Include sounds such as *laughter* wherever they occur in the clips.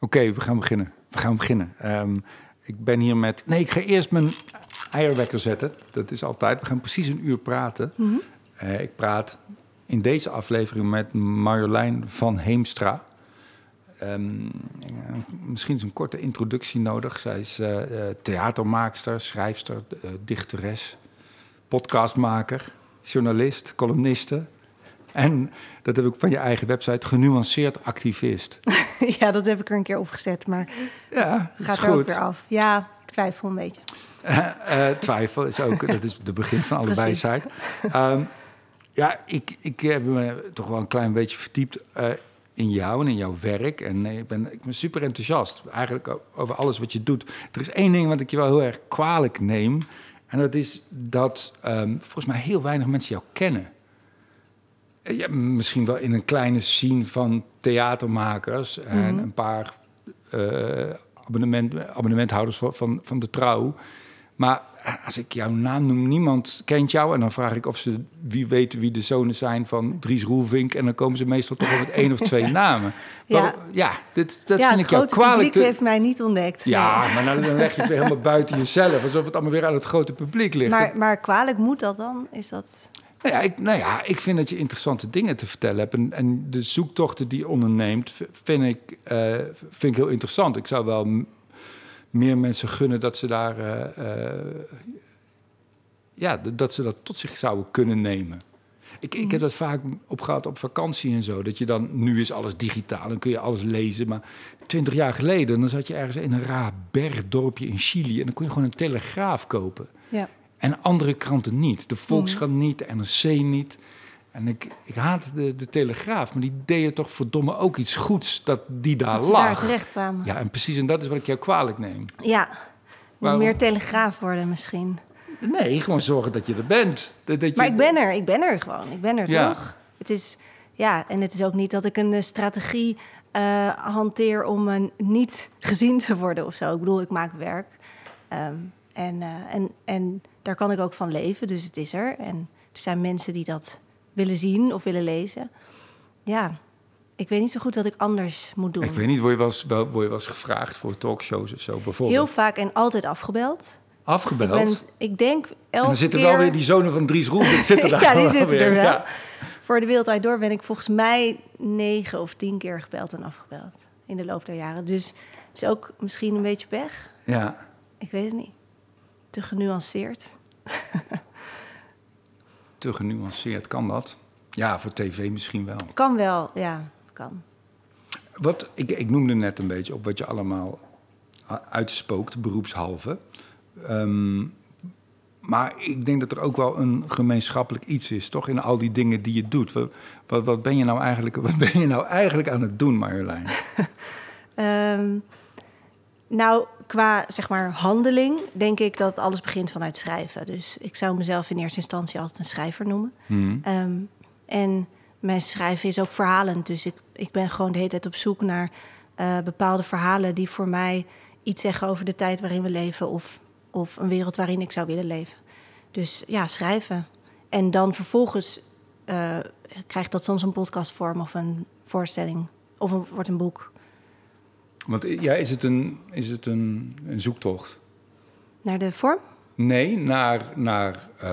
Oké, we gaan beginnen. We gaan beginnen. Ehm, ik ben hier met... Nee, ik ga eerst mijn eierwekker zetten. Dat is altijd. We gaan precies een uur praten. Eh, ik praat in deze aflevering met Marjolein van Heemstra. Ehm, eh, misschien is een korte introductie nodig. Zij is eh, eh, theatermaakster, schrijfster, dichteres, podcastmaker, journalist, columniste. En, dat heb ik van je eigen website, genuanceerd activist. *laughs* ja, dat heb ik er een keer opgezet, maar Ja, dat gaat is er ook weer af. Ja, ik twijfel een beetje. Eh, eh, twijfel is ook, dat is de begin van allebei Precies. site. Ehm, ja, ik, ik heb me toch wel een klein beetje verdiept eh, in jou en in jouw werk. En ik, ben, ik ben super enthousiast, eigenlijk over alles wat je doet. Er is één ding wat ik je wel heel erg kwalijk neem. En dat is dat ehm, volgens mij heel weinig mensen jou kennen. Ja, misschien wel in een kleine scene van theatermakers en Mhm. een paar eh, abonnement, abonnementhouders van, van, van de trouw. Maar als ik jouw naam noem, niemand kent jou. En dan vraag ik of ze wie weten wie de zonen zijn van Dries Roelvink. En dan komen ze meestal toch op met één of twee *laughs* namen. Ja. Ja dit, dat ja, vind het ik jou kwalijk. publiek te- heeft mij niet ontdekt. Ja, nee. maar dan, dan leg je het weer helemaal buiten jezelf. Alsof het allemaal weer aan het grote publiek ligt. Maar, maar kwalijk moet dat dan? Is dat... Nou ja, ik, nou ja, ik vind dat je interessante dingen te vertellen hebt. En, en de zoektochten die je onderneemt, vind ik, eh, vind ik heel interessant. Ik zou wel meer mensen gunnen dat ze daar... eh, eh, ja, dat ze dat tot zich zouden kunnen nemen. Ik, ik heb dat vaak op gehad op vakantie en zo. Dat je dan, nu is alles digitaal, dan kun je alles lezen. Maar twintig jaar geleden, dan zat je ergens in een raar bergdorpje in Chili... en dan kon je gewoon een telegraaf kopen. Ja. En andere kranten niet. De Volkskrant niet, de NRC niet. En ik, ik haat de, de Telegraaf, maar die deden toch verdomme ook iets goeds dat die daar Dat lag. daar terecht kwamen. Ja. Ja, en precies, en dat is wat ik jou kwalijk neem. Moet Waarom? meer telegraaf worden misschien. Nee, gewoon zorgen dat je er bent. Dat, dat je, Maar ik ben er. Ik ben er gewoon. Ik ben er Ja. toch? Het is... Ja, en het is ook niet dat ik een eh, strategie eh, hanteer om eh, niet gezien te worden of zo. Ik bedoel, ik maak werk. Ehm, en, eh, en, en daar kan ik ook van leven, dus het is er. En er zijn mensen die dat willen zien of willen lezen. Ja, ik weet niet zo goed wat ik anders moet doen. Ik weet niet, word je wel eens, word je wel eens gevraagd voor talkshows of zo bijvoorbeeld? Heel vaak en altijd afgebeld. Afgebeld. Ik, ben, ik denk elke dan zitten keer... wel weer die zonen van Dries Roelvink zitten *laughs* daar ja, die zitten weer. er wel. Ja. Voor de Wereld Door ben ik volgens mij negen of tien keer gebeld en afgebeld. In de loop der jaren. Dus het is ook misschien een beetje pech. ja. Ik weet het niet. Te genuanceerd. *laughs* Te genuanceerd, kan dat? Ja, voor tv misschien wel. Kan wel, ja, kan. Wat, ik, ik noemde net een beetje op wat je allemaal uitspookt, beroepshalve. Ehm, maar ik denk dat er ook wel een gemeenschappelijk iets is, toch? In al die dingen die je doet. Wat, wat, wat ben, je nou eigenlijk, wat ben je nou eigenlijk aan het doen, Marjolein? *laughs* Ehm, nou, qua zeg maar handeling denk ik dat alles begint vanuit schrijven. Dus ik zou mezelf in eerste instantie altijd een schrijver noemen. Hmm. Ehm, en mijn schrijven is ook verhalend. Dus ik, ik ben gewoon de hele tijd op zoek naar eh, bepaalde verhalen die voor mij iets zeggen over de tijd waarin we leven of, of een wereld waarin ik zou willen leven. Dus ja, schrijven. En dan vervolgens eh, krijgt dat soms een podcastvorm of een voorstelling of een, wordt een boek. Want ja, is het een, is het een, een zoektocht? Naar de vorm? Nee, naar, naar eh,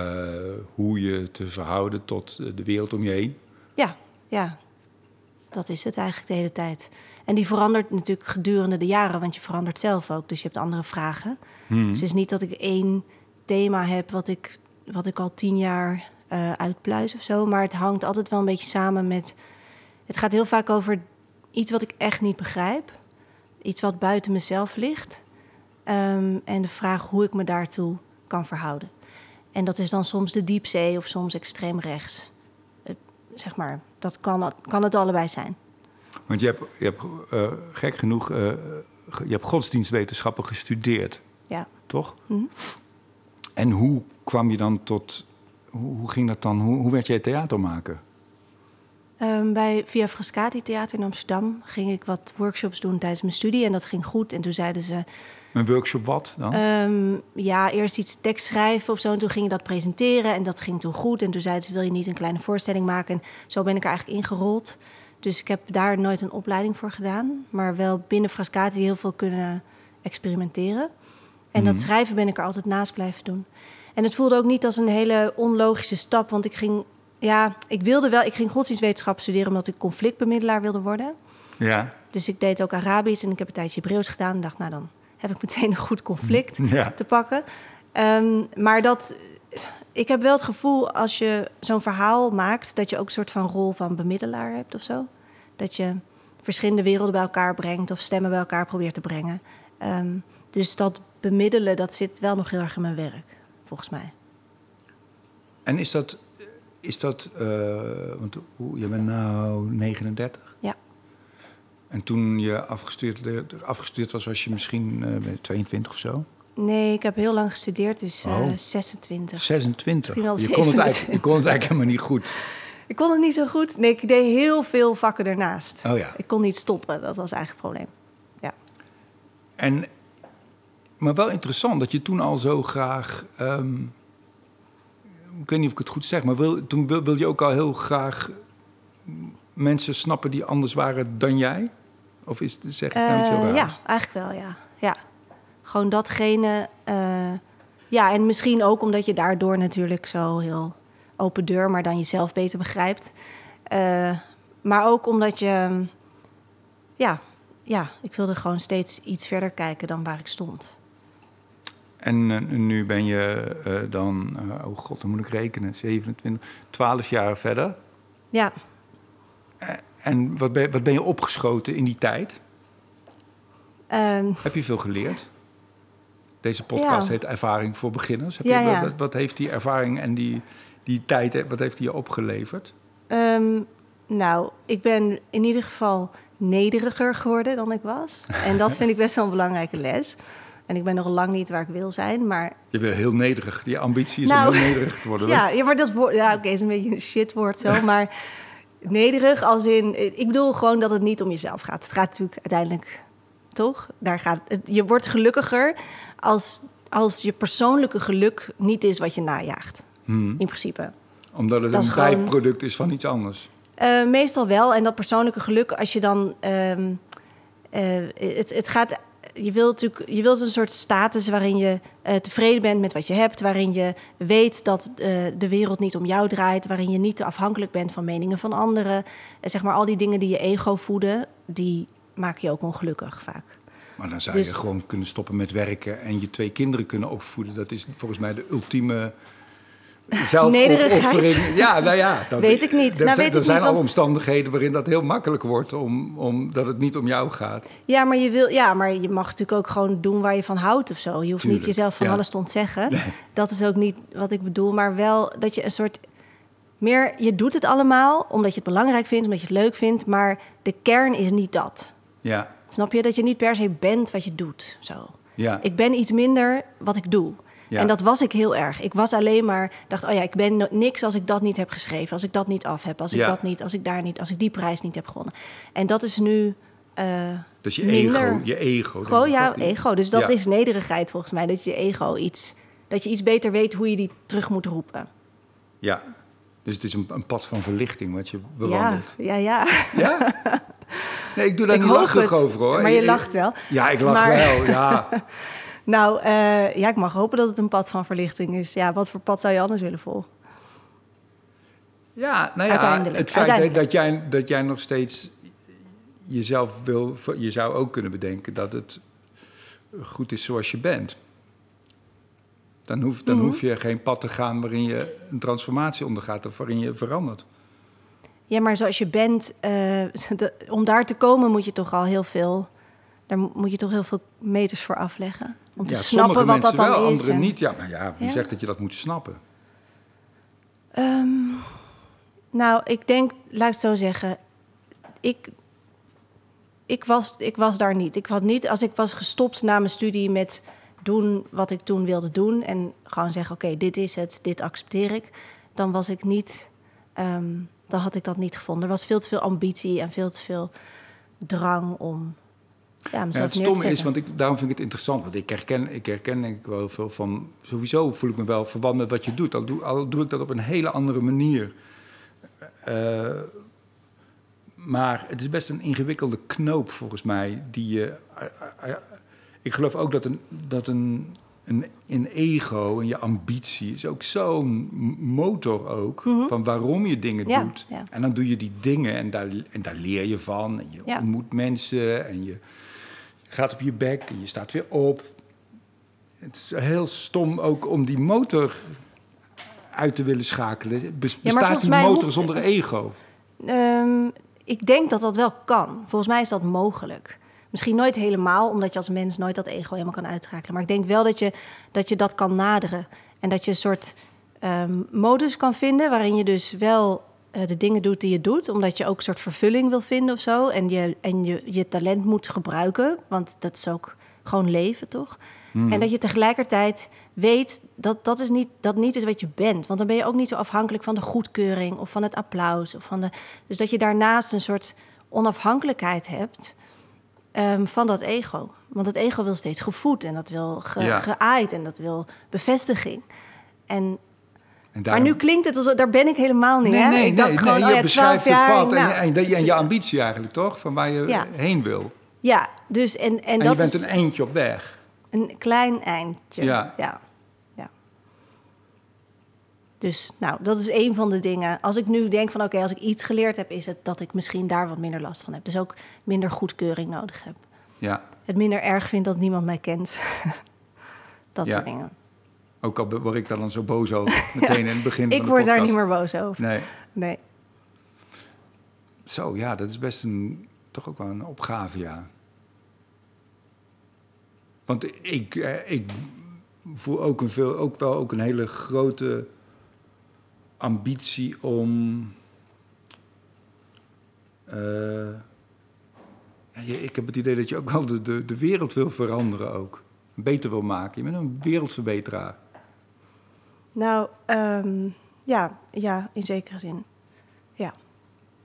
hoe je te verhouden tot de wereld om je heen. Ja, ja. Dat is het eigenlijk de hele tijd. En die verandert natuurlijk gedurende de jaren, want je verandert zelf ook. Dus je hebt andere vragen. Hmm. Dus het is niet dat ik één thema heb wat ik, wat ik al tien jaar eh uitpluis of zo. Maar het hangt altijd wel een beetje samen met... Het gaat heel vaak over iets wat ik echt niet begrijp. Iets wat buiten mezelf ligt. Ehm, en de vraag hoe ik me daartoe kan verhouden. En dat is dan soms de diepzee of soms extreem rechts. Zeg maar, dat kan, kan het allebei zijn. Want je hebt, je hebt eh, gek genoeg, eh, je hebt godsdienstwetenschappen gestudeerd, Ja. toch? Mhm. En hoe kwam je dan tot, hoe, hoe ging dat dan, hoe, hoe werd jij theatermaker? Ehm, bij Via Frascati Theater in Amsterdam ging ik wat workshops doen tijdens mijn studie. En dat ging goed. En toen zeiden ze, Een workshop wat dan? ehm, ja, eerst iets tekst schrijven of zo. En toen ging je dat presenteren en dat ging toen goed. En toen zeiden ze, wil je niet een kleine voorstelling maken? En zo ben ik er eigenlijk ingerold. Dus ik heb daar nooit een opleiding voor gedaan. Maar wel binnen Frascati heel veel kunnen experimenteren. En dat Mhm. schrijven ben ik er altijd naast blijven doen. En het voelde ook niet als een hele onlogische stap. Want ik ging, ja, ik wilde wel, ik ging godsdienstwetenschap studeren omdat ik conflictbemiddelaar wilde worden. Ja. Dus ik deed ook Arabisch en ik heb een tijdje Hebreeuws gedaan. En dacht, nou dan heb ik meteen een goed conflict *laughs* Ja. te pakken. Ehm, maar dat, ik heb wel het gevoel als je zo'n verhaal maakt, dat je ook een soort van rol van bemiddelaar hebt of zo. Dat je verschillende werelden bij elkaar brengt of stemmen bij elkaar probeert te brengen. Ehm, dus dat bemiddelen, dat zit wel nog heel erg in mijn werk, volgens mij. En is dat, is dat eh, want hoe, je bent nou 39? Ja. En toen je afgestudeerd, afgestudeerd was, was je misschien eh, ben je 22 of zo? Nee, ik heb heel lang gestudeerd, dus eh, Oh. 26. 26. Misschien wel Je kon, het eigenlijk, je 27. kon het eigenlijk helemaal niet goed. *laughs* Ik kon het niet zo goed. Nee, ik deed heel veel vakken ernaast. Oh ja. Ik kon niet stoppen, dat was eigenlijk het probleem. Ja. En, maar wel interessant dat je toen al zo graag. ehm, ik weet niet of ik het goed zeg, maar wil, toen wil, wil je ook al heel graag mensen snappen die anders waren dan jij? Of is, zeg ik nou iets heel Eh, raars? ja, eigenlijk wel, ja. ja. Gewoon datgene. eh, ja, en misschien ook omdat je daardoor natuurlijk zo heel open deur, maar dan jezelf beter begrijpt. Eh, maar ook omdat je. Ja, ja, ik wilde gewoon steeds iets verder kijken dan waar ik stond. En eh, nu ben je eh, dan, eh, oh god, dan moet ik rekenen, 27, 12 jaar verder. Ja, En wat ben, wat ben je opgeschoten in die tijd? ehm, Heb je veel geleerd? Deze podcast Ja. heet Ervaring voor Beginners. Heb Ja, je, ja. Wat, wat heeft die ervaring en die, die tijd, wat heeft die je opgeleverd? Ehm, nou, ik ben in ieder geval nederiger geworden dan ik was. En dat vind ik best wel een belangrijke les. En ik ben nog lang niet waar ik wil zijn, maar Je bent heel nederig. Je ambitie is Nou, om heel nederig te worden. *laughs* ja, ja maar dat woord, ja, oké, is een beetje een shitwoord zo, maar nederig als in, ik bedoel gewoon dat het niet om jezelf gaat. Het gaat natuurlijk uiteindelijk, toch? Daar gaat, het- je wordt gelukkiger als, als je persoonlijke geluk niet is wat je najaagt, Hmm. in principe. Omdat het Dat een gewoon- bijproduct is van iets anders. Eh, meestal wel. En dat persoonlijke geluk, als je dan. ehm, eh, het, het gaat. Je wilt natuurlijk je wilt een soort status waarin je eh, tevreden bent met wat je hebt, waarin je weet dat eh, de wereld niet om jou draait, waarin je niet te afhankelijk bent van meningen van anderen. Eh, zeg maar al die dingen die je ego voeden, die maken je ook ongelukkig vaak. Maar dan zou Dus- je gewoon kunnen stoppen met werken en je twee kinderen kunnen opvoeden. Dat is volgens mij de ultieme zelfopoffering. Ja, nou ja. Dat, Weet ik niet. dat- Nou, weet er ik zijn niet, al want- omstandigheden waarin dat heel makkelijk wordt, om, omdat het niet om jou gaat. Ja, maar je wil, ja, maar je mag natuurlijk ook gewoon doen waar je van houdt of zo. Je hoeft Tuurlijk, niet jezelf van ja. alles te ontzeggen. Dat is ook niet wat ik bedoel, maar wel dat je een soort meer, je doet het allemaal omdat je het belangrijk vindt, omdat je het leuk vindt, maar de kern is niet dat. Ja, Snap je dat je niet per se bent wat je doet? Zo. ja. Ik ben iets minder wat ik doe. Ja. En dat was ik heel erg. Ik was alleen maar, dacht, oh ja, ik ben niks als ik dat niet heb geschreven, als ik dat niet af heb, als ik Ja. dat niet, als ik daar niet, als ik die prijs niet heb gewonnen. En dat is nu. eh, dus je minder. ego, je ego. Gewoon ja, ego. Dus dat Ja. is nederigheid volgens mij. Dat je ego iets, dat je iets beter weet hoe je die terug moet roepen. Ja, dus het is een, een pad van verlichting wat je bewandelt. ja, ja. Ja? Nee, ik doe daar *laughs* Ik niet lachig over hoor. maar je lacht wel. Ja, ik lach Maar- wel, ja. *laughs* Nou, eh, ja, ik mag hopen dat het een pad van verlichting is. Ja, wat voor pad zou je anders willen volgen? Ja, nou ja, Uiteindelijk, het feit uiteindelijk. Dat, jij, dat jij nog steeds jezelf wil... Je zou ook kunnen bedenken dat het goed is zoals je bent. Dan hoef, dan Mhm. hoef je geen pad te gaan waarin je een transformatie ondergaat... of waarin je verandert. Ja, maar zoals je bent, eh, *laughs* de- om daar te komen moet je toch al heel veel... Daar mo- moet je toch heel veel meters voor afleggen. Om te ja, snappen wat dat dan wel, is. anderen en- niet. Ja, maar ja, wie Ja. zegt dat je dat moet snappen? Ehm, nou, ik denk, laat ik het zo zeggen. Ik, ik, was, ik was daar niet. Ik had niet. Als ik was gestopt na mijn studie met doen wat ik toen wilde doen. En gewoon zeggen: oké, dit is het, dit accepteer ik. Dan was ik niet. ehm, dan had ik dat niet gevonden. Er was veel te veel ambitie en veel te veel drang om ja, Ja, mezelf het stomme is, want ik, daarom vind ik het interessant. Want ik herken, ik herken denk ik wel heel veel van... Sowieso voel ik me wel verwant met wat je doet. Al doe, al doe ik dat op een hele andere manier. Eh, maar het is best een ingewikkelde knoop volgens mij. Die je. eh, eh, ik geloof ook dat een, dat een, een, een ego en je ambitie is ook zo'n motor ook. Van waarom je dingen Mhm. Ja, doet. ja. En dan doe je die dingen en daar, en daar leer je van. En je ontmoet mensen en je gaat op je bek en je staat weer op. Het is heel stom ook om die motor uit te willen schakelen. Bes- Bestaat volgens die motor hoeft- zonder ego? Ehm, ik denk dat dat wel kan. Volgens mij is dat mogelijk. Misschien nooit helemaal, omdat je als mens nooit dat ego helemaal kan uitschakelen. Maar ik denk wel dat je dat, je dat kan naderen. En dat je een soort ehm, modus kan vinden waarin je dus wel de dingen doet die je doet. Omdat je ook een soort vervulling wil vinden of zo. En je, en je, je talent moet gebruiken. Want dat is ook gewoon leven, toch? En dat je tegelijkertijd weet dat dat, is niet, dat niet is wat je bent. Want dan ben je ook niet zo afhankelijk van de goedkeuring of van het applaus. Of van de, dus dat je daarnaast een soort onafhankelijkheid hebt ehm, van dat ego. Want het ego wil steeds gevoed en dat wil ge, Ja. geaaid en dat wil bevestiging. En, Maar nu klinkt het alsof, daar ben ik helemaal niet. Nee, hè? nee, ik dacht nee, gewoon, nee, oh je ja, beschrijft 12 het pad en, nou, en, en, en je ambitie eigenlijk, toch? Van waar je Ja. heen wil. Ja, dus en, en, En, dat je bent is een eindje op weg. een klein eindje. Ja. ja. ja. Dus nou, dat is een van de dingen. Als ik nu denk van oké, als ik iets geleerd heb, is het dat ik misschien daar wat minder last van heb. Dus ook minder goedkeuring nodig heb. Ja. Het minder erg vind dat niemand mij kent. *laughs* dat soort dingen. Ook al word ik daar dan zo boos over. *laughs* Meteen in het begin van Ik word daar niet meer boos over. Nee. Nee. Zo, ja, dat is best een, toch ook wel een opgave, ja. Want ik, eh, ik voel ook, een veel, ook wel ook een hele grote ambitie om... je- ik heb het idee dat je ook wel de, de, de wereld wil veranderen ook. Beter wil maken. Je bent een wereldverbeteraar. Nou, ehm, ja, ja, in zekere zin. Ja.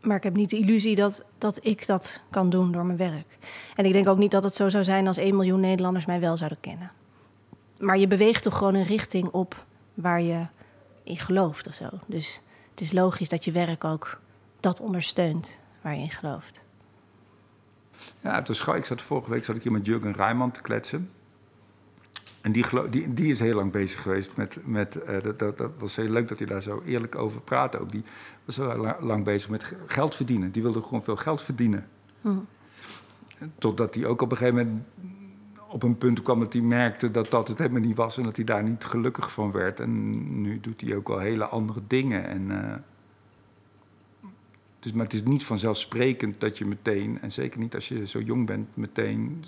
Maar ik heb niet de illusie dat, dat ik dat kan doen door mijn werk. En ik denk ook niet dat het zo zou zijn als 1 miljoen Nederlanders mij wel zouden kennen. Maar je beweegt toch gewoon een richting op waar je in gelooft of zo. Dus het is logisch dat je werk ook dat ondersteunt waar je in gelooft. Ja, gauw. Ik zat vorige week zat ik hier met Jurgen Rijman te kletsen. En die, die, die is heel lang bezig geweest met... met eh, dat, dat, dat was heel leuk dat hij daar zo eerlijk over praatte ook. Die was heel la- lang bezig met ge- geld verdienen. Die wilde gewoon veel geld verdienen. Totdat hij ook op een gegeven moment op een punt kwam dat hij merkte dat dat het helemaal niet was... en dat hij daar niet gelukkig van werd. En nu doet hij ook wel hele andere dingen. En, eh, dus, maar het is niet vanzelfsprekend dat je meteen, en zeker niet als je zo jong bent, meteen,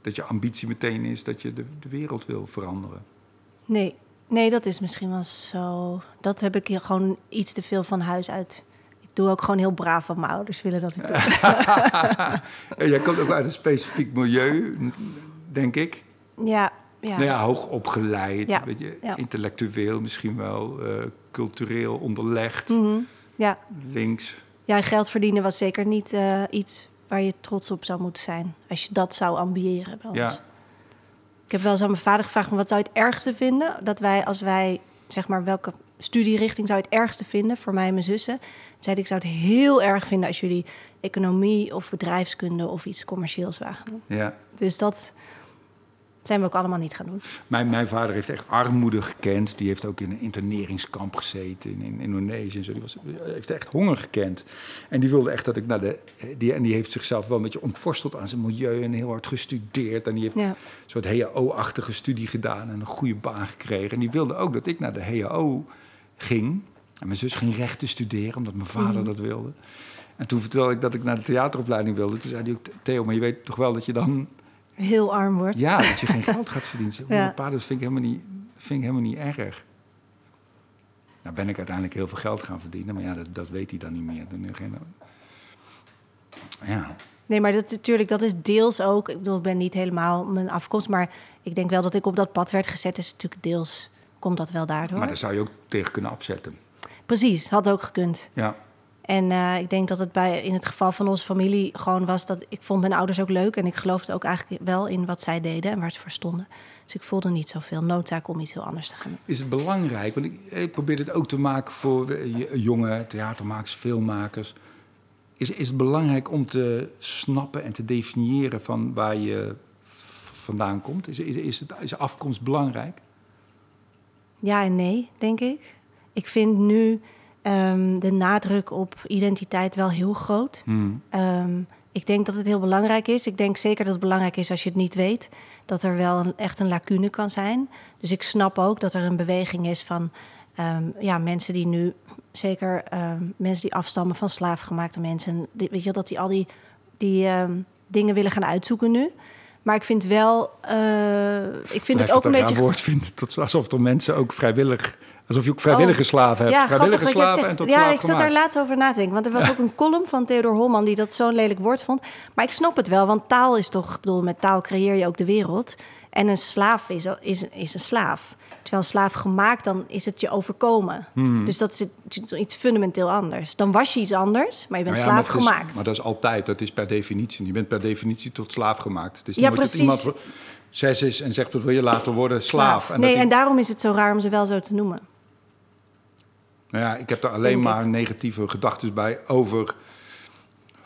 dat je ambitie meteen is dat je de, de wereld wil veranderen. Nee, nee, dat is misschien wel zo. Dat heb ik hier gewoon iets te veel van huis uit. Ik doe ook gewoon heel braaf wat mijn ouders willen dat ik doe. *laughs* Jij komt ook uit een specifiek milieu, denk ik. Ja, ja. Nou ja, hoog opgeleid, Ja, beetje ja. intellectueel misschien wel, eh, cultureel onderlegd, Mhm, ja. links. ja, geld verdienen was zeker niet eh, iets waar je trots op zou moeten zijn. Als je dat zou ambiëren bij ons. Ja. Ik heb wel eens aan mijn vader gevraagd... wat zou je het ergste vinden? Dat wij, als wij, zeg maar, welke studierichting zou je het ergste vinden... voor mij en mijn zussen? Toen zei hij, ik zou het heel erg vinden... als jullie economie of bedrijfskunde of iets commercieels waren. Ja. Dus dat zijn we ook allemaal niet gaan doen. Mijn, mijn vader heeft echt armoede gekend. Die heeft ook in een interneringskamp gezeten in, in Indonesië. En zo. Die was, heeft echt honger gekend. En die wilde echt dat ik naar de. Die, en die heeft zichzelf wel een beetje ontworsteld aan zijn milieu en heel hard gestudeerd. En die heeft Ja. een soort HAO-achtige studie gedaan en een goede baan gekregen. En die wilde ook dat ik naar de HAO ging. En mijn zus ging rechten studeren, omdat mijn vader dat wilde. En toen vertelde ik dat ik naar de theateropleiding wilde. Toen zei hij ook, Theo, maar je weet toch wel dat je dan Heel arm wordt. ja, dat je geen *laughs* geld gaat verdienen. Ja. Dat vind ik, helemaal niet, vind ik helemaal niet erg. Nou ben ik uiteindelijk heel veel geld gaan verdienen, maar ja, dat, dat weet hij dan niet meer. Dan, geen, ja, Nee, maar dat, natuurlijk, dat is deels ook... Ik bedoel, ik ben niet helemaal mijn afkomst... maar ik denk wel dat ik op dat pad werd gezet. is natuurlijk deels... komt dat wel daardoor. maar daar zou je ook tegen kunnen afzetten. Precies, had ook gekund. Ja, En eh, ik denk dat het bij, in het geval van onze familie gewoon was dat ik vond mijn ouders ook leuk. En ik geloofde ook eigenlijk wel in wat zij deden en waar ze voor stonden. Dus ik voelde niet zoveel noodzaak om iets heel anders te gaan doen. is het belangrijk? Want ik, ik probeer dit ook te maken voor eh, jonge theatermakers, filmmakers. is, is het belangrijk om te snappen en te definiëren van waar je vandaan komt? Is, is, is, het, is afkomst belangrijk? Ja en nee, denk ik. Ik vind nu um, de nadruk op identiteit wel heel groot. Hmm. Um, ik denk dat het heel belangrijk is. Ik denk zeker dat het belangrijk is als je het niet weet, dat er wel een, echt een lacune kan zijn. Dus ik snap ook dat er een beweging is van um, ja, mensen die nu, zeker mensen die afstammen van slaafgemaakte mensen, die, weet je, dat die al die, die dingen willen gaan uitzoeken nu. Maar ik vind wel, uh, ik vind het ook een beetje. woord vindt, tot alsof er mensen ook vrijwillig Alsof je ook vrijwillige oh, slaven hebt. Ja, vrijwillige slaven en tot Ja, ik zat daar laatst over na te denken. Want er was ook een column van Theodor Holman die dat zo'n lelijk woord vond. Maar ik snap het wel, want taal is toch... Ik bedoel, met taal creëer je ook de wereld. En een slaaf is, is, is een slaaf. Terwijl een slaaf gemaakt, dan is het je overkomen. Hmm. Dus dat is iets fundamenteel anders. Dan was je iets anders, maar je bent nou ja, slaaf maar gemaakt. maar dat is altijd, dat is per definitie. Je bent per definitie tot slaaf gemaakt. Het is ja, precies. Dat iemand zes is en zegt, dat wil je later worden, slaaf. En nee, en daarom is het zo raar om ze wel zo te noemen. Nou ja, ik heb er alleen maar negatieve gedachten bij over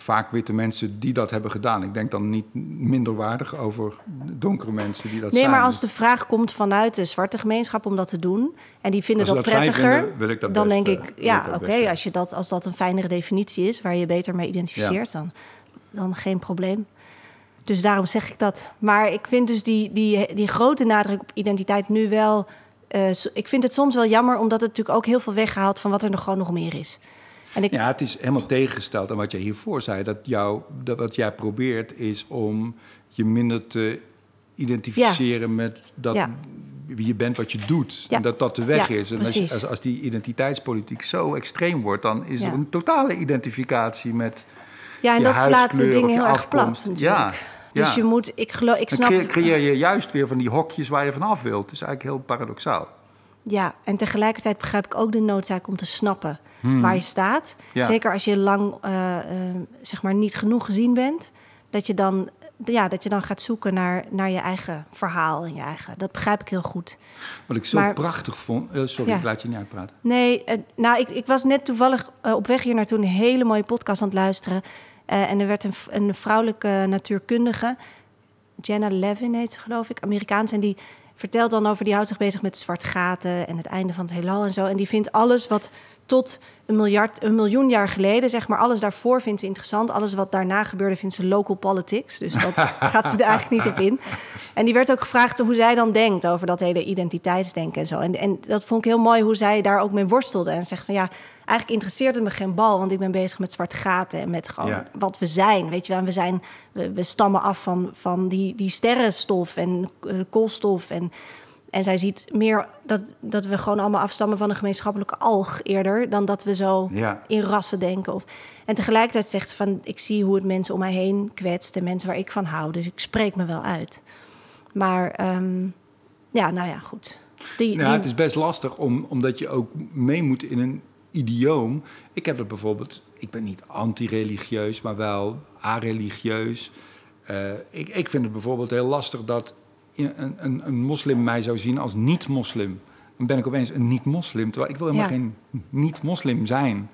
vaak witte mensen die dat hebben gedaan. Ik denk dan niet minderwaardig over donkere mensen die dat nee, zijn. Nee, maar als de vraag komt vanuit de zwarte gemeenschap om dat te doen... en die vinden dat, prettiger, dan denk ik... Eh, ja, oké, als je als, als dat een fijnere definitie is... waar je beter mee identificeert, dan, dan geen probleem. Dus daarom zeg ik dat. Maar ik vind dus die, die, die grote nadruk op identiteit nu wel uh, ik vind het soms wel jammer, omdat het natuurlijk ook heel veel weggehaalt van wat er nog gewoon nog meer is. En ik... Ja, het is helemaal tegengesteld aan wat jij hiervoor zei. Dat, jou, dat wat jij probeert is om je minder te identificeren met dat, wie je bent, wat je doet. En dat dat de weg is. En als, als, als, die identiteitspolitiek zo extreem wordt, dan is er een totale identificatie met. Ja, en dat slaat de dingen heel erg plat. Natuurlijk. Ja. Dus je moet, ik geloof, ik snap... Dan creëer je juist weer van die hokjes waar je vanaf wilt. Het is eigenlijk heel paradoxaal. Ja, en tegelijkertijd begrijp ik ook de noodzaak om te snappen hmm. waar je staat. Zeker als je lang, uh, uh, zeg maar, niet genoeg gezien bent. Dat je dan, ja, dat je dan gaat zoeken naar, naar je eigen verhaal en je eigen. Dat begrijp ik heel goed. Wat ik zo prachtig vond. Uh, sorry, ik laat je niet uitpraten. Nee, nou, ik, ik was net toevallig op weg hier naartoe een hele mooie podcast aan het luisteren. Uh, en er werd een, een, vrouwelijke natuurkundige, Jenna Levin heet ze geloof ik, Amerikaans. En die vertelt dan over, die houdt zich bezig met zwart gaten en het einde van het heelal en zo. En die vindt alles wat tot een, miljard, een miljoen jaar geleden, zeg maar, alles daarvoor vindt ze interessant. Alles wat daarna gebeurde vindt ze local politics. Dus dat *laughs* gaat ze er eigenlijk niet op in. En die werd ook gevraagd hoe zij dan denkt over dat hele identiteitsdenken en zo. En, en dat vond ik heel mooi hoe zij daar ook mee worstelde. En zegt van ja, eigenlijk interesseert het me geen bal, want ik ben bezig met zwarte gaten en met gewoon wat we zijn. Weet je wel, we, zijn, we, we, stammen af van, van die, die sterrenstof en uh, koolstof. En, en zij ziet meer dat, dat we gewoon allemaal afstammen van een gemeenschappelijke alg eerder dan dat we zo in rassen denken. Of, en tegelijkertijd zegt ze van ik zie hoe het mensen om mij heen kwetst en mensen waar ik van hou. Dus ik spreek me wel uit. Maar um, ja, nou ja, goed. Die, ja, Het is best lastig om, omdat je ook mee moet in een idioom. Ik heb het bijvoorbeeld, ik ben niet anti-religieus, maar wel a-religieus. Uh, ik, ik vind het bijvoorbeeld heel lastig dat een, een, een moslim mij zou zien als niet-moslim. Dan ben ik opeens een niet-moslim, terwijl ik wil helemaal geen niet-moslim zijn.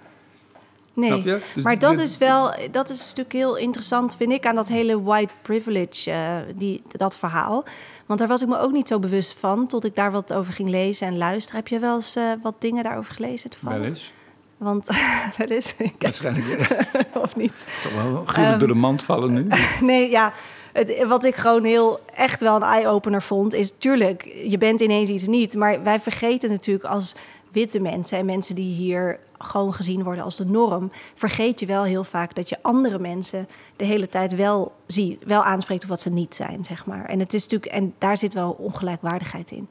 Nee, dus maar dat is wel, dat is natuurlijk heel interessant, vind ik, aan dat hele white privilege, uh, die, dat verhaal. Want daar was ik me ook niet zo bewust van, tot ik daar wat over ging lezen en luisteren. Heb je wel eens uh, wat dingen daarover gelezen? Toevallig? Wel eens. Want *laughs* wel eens. Waarschijnlijk. *laughs* of niet. Het zal wel um, door de mand vallen nu. *laughs* nee, ja. Het, wat ik gewoon heel echt wel een eye-opener vond, is tuurlijk, je bent ineens iets niet. Maar wij vergeten natuurlijk als witte mensen en mensen die hier gewoon gezien worden als de norm, vergeet je wel heel vaak dat je andere mensen de hele tijd wel, zie, wel aanspreekt op wat ze niet zijn, zeg maar. En, het is natuurlijk, en daar zit wel ongelijkwaardigheid in.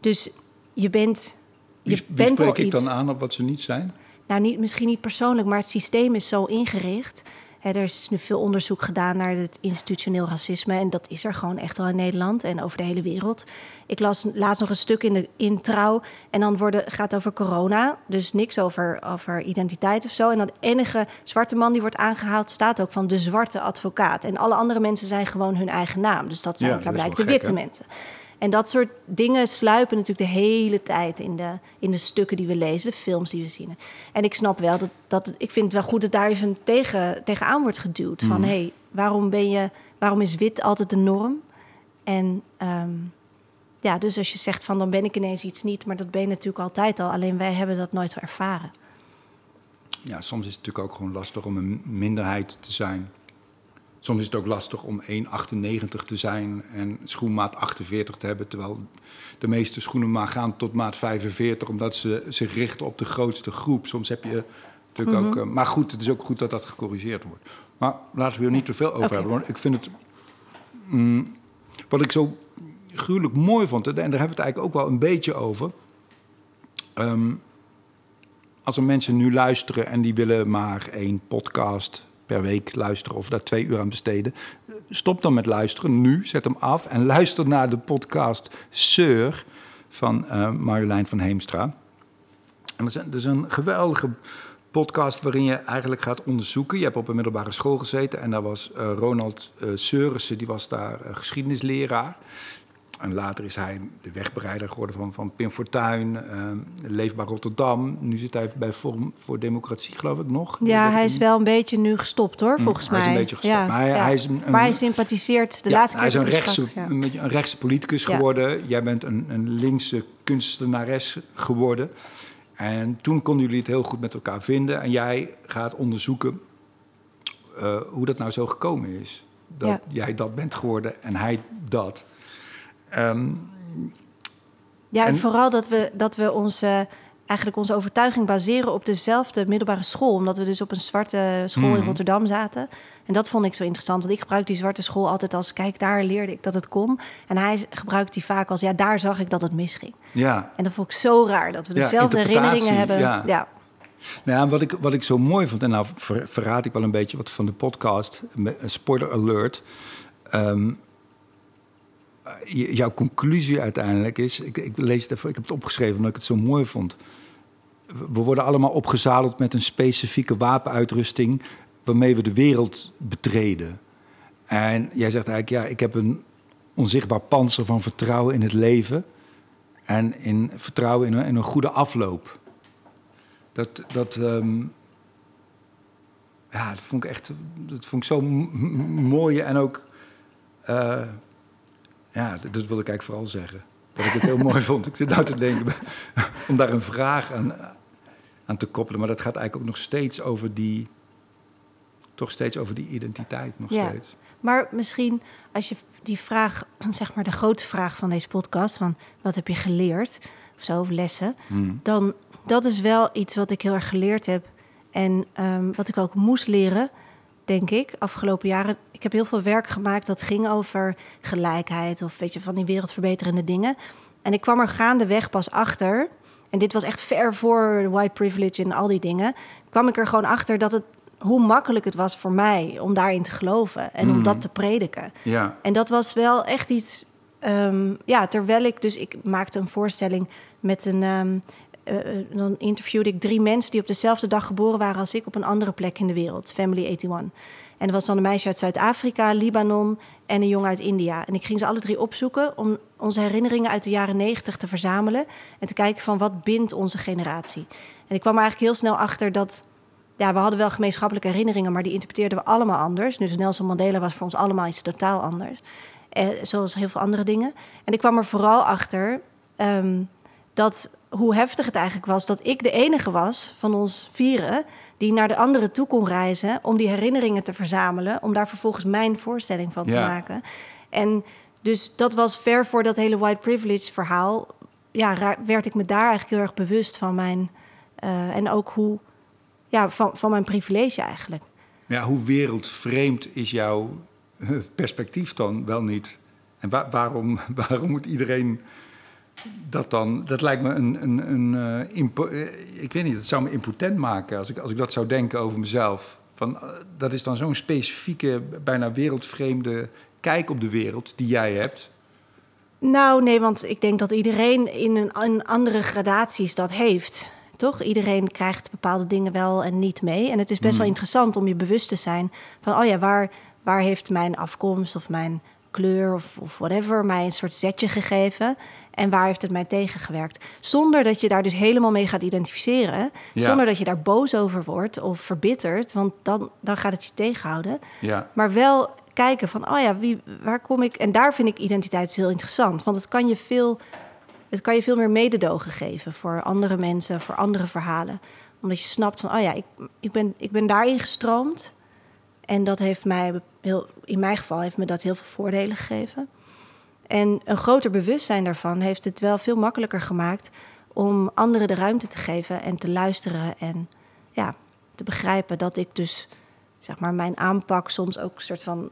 Dus je bent. Je wie, bent spreek ik dan aan op wat ze niet zijn? Nou, niet, misschien niet persoonlijk, maar het systeem is zo ingericht er is nu veel onderzoek gedaan naar het institutioneel racisme. En dat is er gewoon echt wel in Nederland en over de hele wereld. Ik las laatst nog een stuk in de in trouw. En dan worden, gaat het over corona. Dus niks over, over identiteit of zo. En dan de enige zwarte man die wordt aangehaald, staat ook van de zwarte advocaat. En alle andere mensen zijn gewoon hun eigen naam. Dus dat zijn ja, blijkt de witte mensen. En dat soort dingen sluipen natuurlijk de hele tijd in de, in de stukken die we lezen, de films die we zien. En ik snap wel dat, dat ik vind het wel goed dat daar even tegen, tegenaan wordt geduwd. Van hé, hey, waarom ben je, waarom is wit altijd de norm? En ehm, ja, dus als je zegt van dan ben ik ineens iets niet, maar dat ben je natuurlijk altijd al. Alleen wij hebben dat nooit ervaren. Ja, soms is het natuurlijk ook gewoon lastig om een minderheid te zijn. Soms is het ook lastig om 1,98 te zijn en schoenmaat 48 te hebben. Terwijl de meeste schoenen maar gaan tot maat 45, omdat ze zich richten op de grootste groep. Soms heb je natuurlijk ook. Mhm. Eh, maar goed, het is ook goed dat dat gecorrigeerd wordt. Maar laten we er niet te veel over hebben. Want ik vind het. Mm, wat ik zo gruwelijk mooi vond, en daar hebben we het eigenlijk ook wel een beetje over. Ehm, als er mensen nu luisteren en die willen maar één podcast per week luisteren of daar twee uur aan besteden, stop dan met luisteren nu, zet hem af en *laughs* luister naar de podcast Seur van uh, Marjolein van Heemstra. En dat is, dat is een geweldige podcast waarin je eigenlijk gaat onderzoeken. Je hebt op een middelbare school gezeten en daar was uh, Ronald uh, Seurissen, die was daar ggeschiedenisleraar. En later is hij de wegbereider geworden van, van Pim Fortuyn, uh, Leefbaar Rotterdam. Nu zit hij bij Forum voor Democratie, geloof ik nog. Ja, hij is wel een beetje nu gestopt hoor, hm, volgens mij. Hij is een beetje gestopt. Ja, maar hij, hij is een, maar hij sympathiseert de laatste Hij is een rechtse, een, beetje een rechtse politicus geworden. Jij bent een, een linkse kunstenares geworden. En toen konden jullie het heel goed met elkaar vinden. En jij gaat onderzoeken uh, hoe dat nou zo gekomen is. Dat jij dat bent geworden en hij dat. Um, ja, en, vooral dat we, dat we onze, eigenlijk onze overtuiging baseren op dezelfde middelbare school. Omdat we dus op een zwarte school in mhm. Rotterdam zaten. En dat vond ik zo interessant. Want ik gebruik die zwarte school altijd als... kijk, daar leerde ik dat het kon. En hij gebruikt die vaak als... ja, daar zag ik dat het misging. Ja. En dat vond ik zo raar. Dat we dezelfde herinneringen hebben. Ja. ja. Nou wat ik, wat ik zo mooi vond... en nou verraad ik wel een beetje wat van de podcast... een spoiler alert... Um, jouw conclusie uiteindelijk is, ik, ik, lees het even, ik heb het opgeschreven omdat ik het zo mooi vond. We worden allemaal opgezadeld met een specifieke wapenuitrusting waarmee we de wereld betreden. En jij zegt eigenlijk, ja, ik heb een onzichtbaar panzer van vertrouwen in het leven en in vertrouwen in een, goede afloop. Dat, dat, um, ja, dat vond ik echt, dat vond ik zo mooi en ook. Uh, ja, dat, dat wil ik eigenlijk vooral zeggen. Dat ik het heel mooi *laughs* vond. Ik zit nou te denken *laughs* om daar een vraag aan, aan te koppelen. Maar dat gaat eigenlijk ook nog steeds over die... toch steeds over die identiteit nog ja. steeds. Maar misschien als je die vraag, *clears throat* zeg maar de grote vraag van deze podcast... van wat heb je geleerd, of zo, of lessen... Hmm. dan dat is wel iets wat ik heel erg geleerd heb... en um, wat ik ook moest leren denk ik, afgelopen jaren. Ik heb heel veel werk gemaakt dat ging over gelijkheid of weet je, van die wereldverbeterende dingen. En ik kwam er gaandeweg pas achter. En dit was echt ver voor white privilege en al die dingen. Kwam ik er gewoon achter dat het hoe makkelijk het was voor mij om daarin te geloven en om mhm. dat te prediken. Ja. En dat was wel echt iets. Um, ja, terwijl ik dus ik maakte een voorstelling met een um, uh, dan interviewde ik drie mensen die op dezelfde dag geboren waren als ik op een andere plek in de wereld, Family 81. En er was dan een meisje uit Zuid-Afrika, Libanon en een jongen uit India. En ik ging ze alle drie opzoeken om onze herinneringen uit de jaren negentig te verzamelen en te kijken van wat bindt onze generatie. En ik kwam er eigenlijk heel snel achter dat ja, we hadden wel gemeenschappelijke herinneringen, maar die interpreteerden we allemaal anders. Dus Nelson Mandela was voor ons allemaal iets totaal anders. Eh, zoals heel veel andere dingen. En ik kwam er vooral achter um, dat hoe heftig het eigenlijk was dat ik de enige was van ons vieren die naar de andere toe kon reizen om die herinneringen te verzamelen, om daar vervolgens mijn voorstelling van te maken. En dus dat was ver voor dat hele white privilege verhaal. Ja, werd ik me daar eigenlijk heel erg bewust van mijn uh, en ook hoe ja, van, van mijn privilege eigenlijk. Ja, hoe wereldvreemd is jouw eh, perspectief dan wel niet? En waarom, *laughs* waarom moet iedereen dat dan, dat lijkt me een, een, een uh, ik weet niet, dat zou me impotent maken als ik, als ik dat zou denken over mezelf. Van, uh, dat is dan zo'n specifieke, bijna wereldvreemde kijk op de wereld die jij hebt. Nou, nee, want ik denk dat iedereen in een, in andere gradaties dat heeft. Toch? Iedereen krijgt bepaalde dingen wel en niet mee. En het is best wel hmm. interessant om je bewust te zijn van, oh ja, waar, waar heeft mijn afkomst of mijn kleur of, of whatever mij een soort zetje gegeven? En waar heeft het mij tegengewerkt? Zonder dat je daar dus helemaal mee gaat identificeren. Ja. Zonder dat je daar boos over wordt of verbitterd. Want dan, dan gaat het je tegenhouden. Ja. Maar wel kijken van, oh ja, wie, waar kom ik? En daar vind ik identiteit dus heel interessant. Want het kan je veel, het kan je veel meer mededogen geven voor andere mensen, voor andere verhalen. Omdat je snapt van, oh ja, ik, ik, ben, ik ben daarin gestroomd. En dat heeft mij, heel, in mijn geval, heeft me dat heel veel voordelen gegeven. En een groter bewustzijn daarvan heeft het wel veel makkelijker gemaakt om anderen de ruimte te geven en te luisteren en ja, te begrijpen dat ik dus zeg maar mijn aanpak soms ook een soort van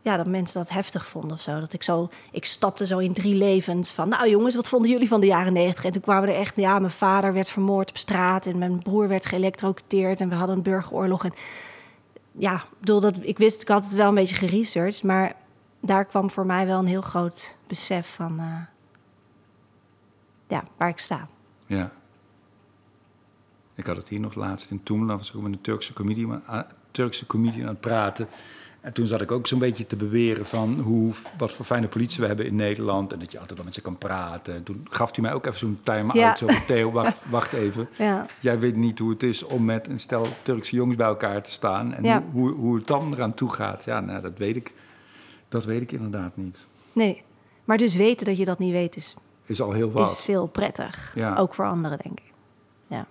ja, dat mensen dat heftig vonden of zo. Dat ik zo, ik stapte zo in drie levens van, nou jongens, wat vonden jullie van de jaren negentig? En toen kwamen er echt, ja, mijn vader werd vermoord op straat en mijn broer werd geëlektrocuteerd en we hadden een burgeroorlog. En ja, bedoel, dat, ik wist, ik had het wel een beetje geresearched, maar daar kwam voor mij wel een heel groot besef van, eh, ja, waar ik sta. Ja. Ik had het hier nog laatst in Toemelen, was ik met een Turkse comedian, uh, Turkse comedian aan het praten. En toen zat ik ook zo'n beetje te beweren van hoe, wat voor fijne politie we hebben in Nederland. En dat je altijd wel met ze kan praten. En toen gaf hij mij ook even zo'n time-out. Ja. Zo van, Theo, wacht, *laughs* wacht even. Ja, Jij weet niet hoe het is om met een stel Turkse jongens bij elkaar te staan. En Ja. hoe, hoe het dan eraan toe gaat. Ja, nou, dat weet ik. Dat weet ik inderdaad niet. nee. Maar dus weten dat je dat niet weet is, Is al heel wat. is heel prettig. Ja. Ook voor anderen, denk ik. Ja.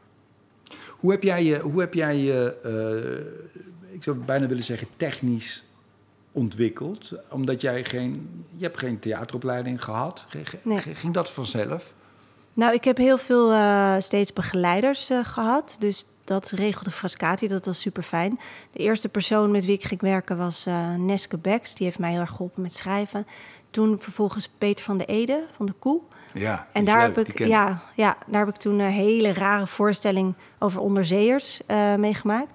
Hoe heb jij je, hoe heb jij je eh, ik zou bijna willen zeggen, technisch ontwikkeld? Omdat jij geen, je hebt geen theateropleiding gehad. Nee. Ging dat vanzelf? Nou, ik heb heel veel eh, steeds begeleiders eh, gehad. Dus dat regelde Frascati, dat was super fijn. De eerste persoon met wie ik ging werken was eh, Neske Becks. Die heeft mij heel erg geholpen met schrijven. Toen vervolgens Peter van de Ede van de Koe. Ja. En daar heb, ik, ja, ja, daar heb ik toen een hele rare voorstelling over onderzeeërs eh, meegemaakt.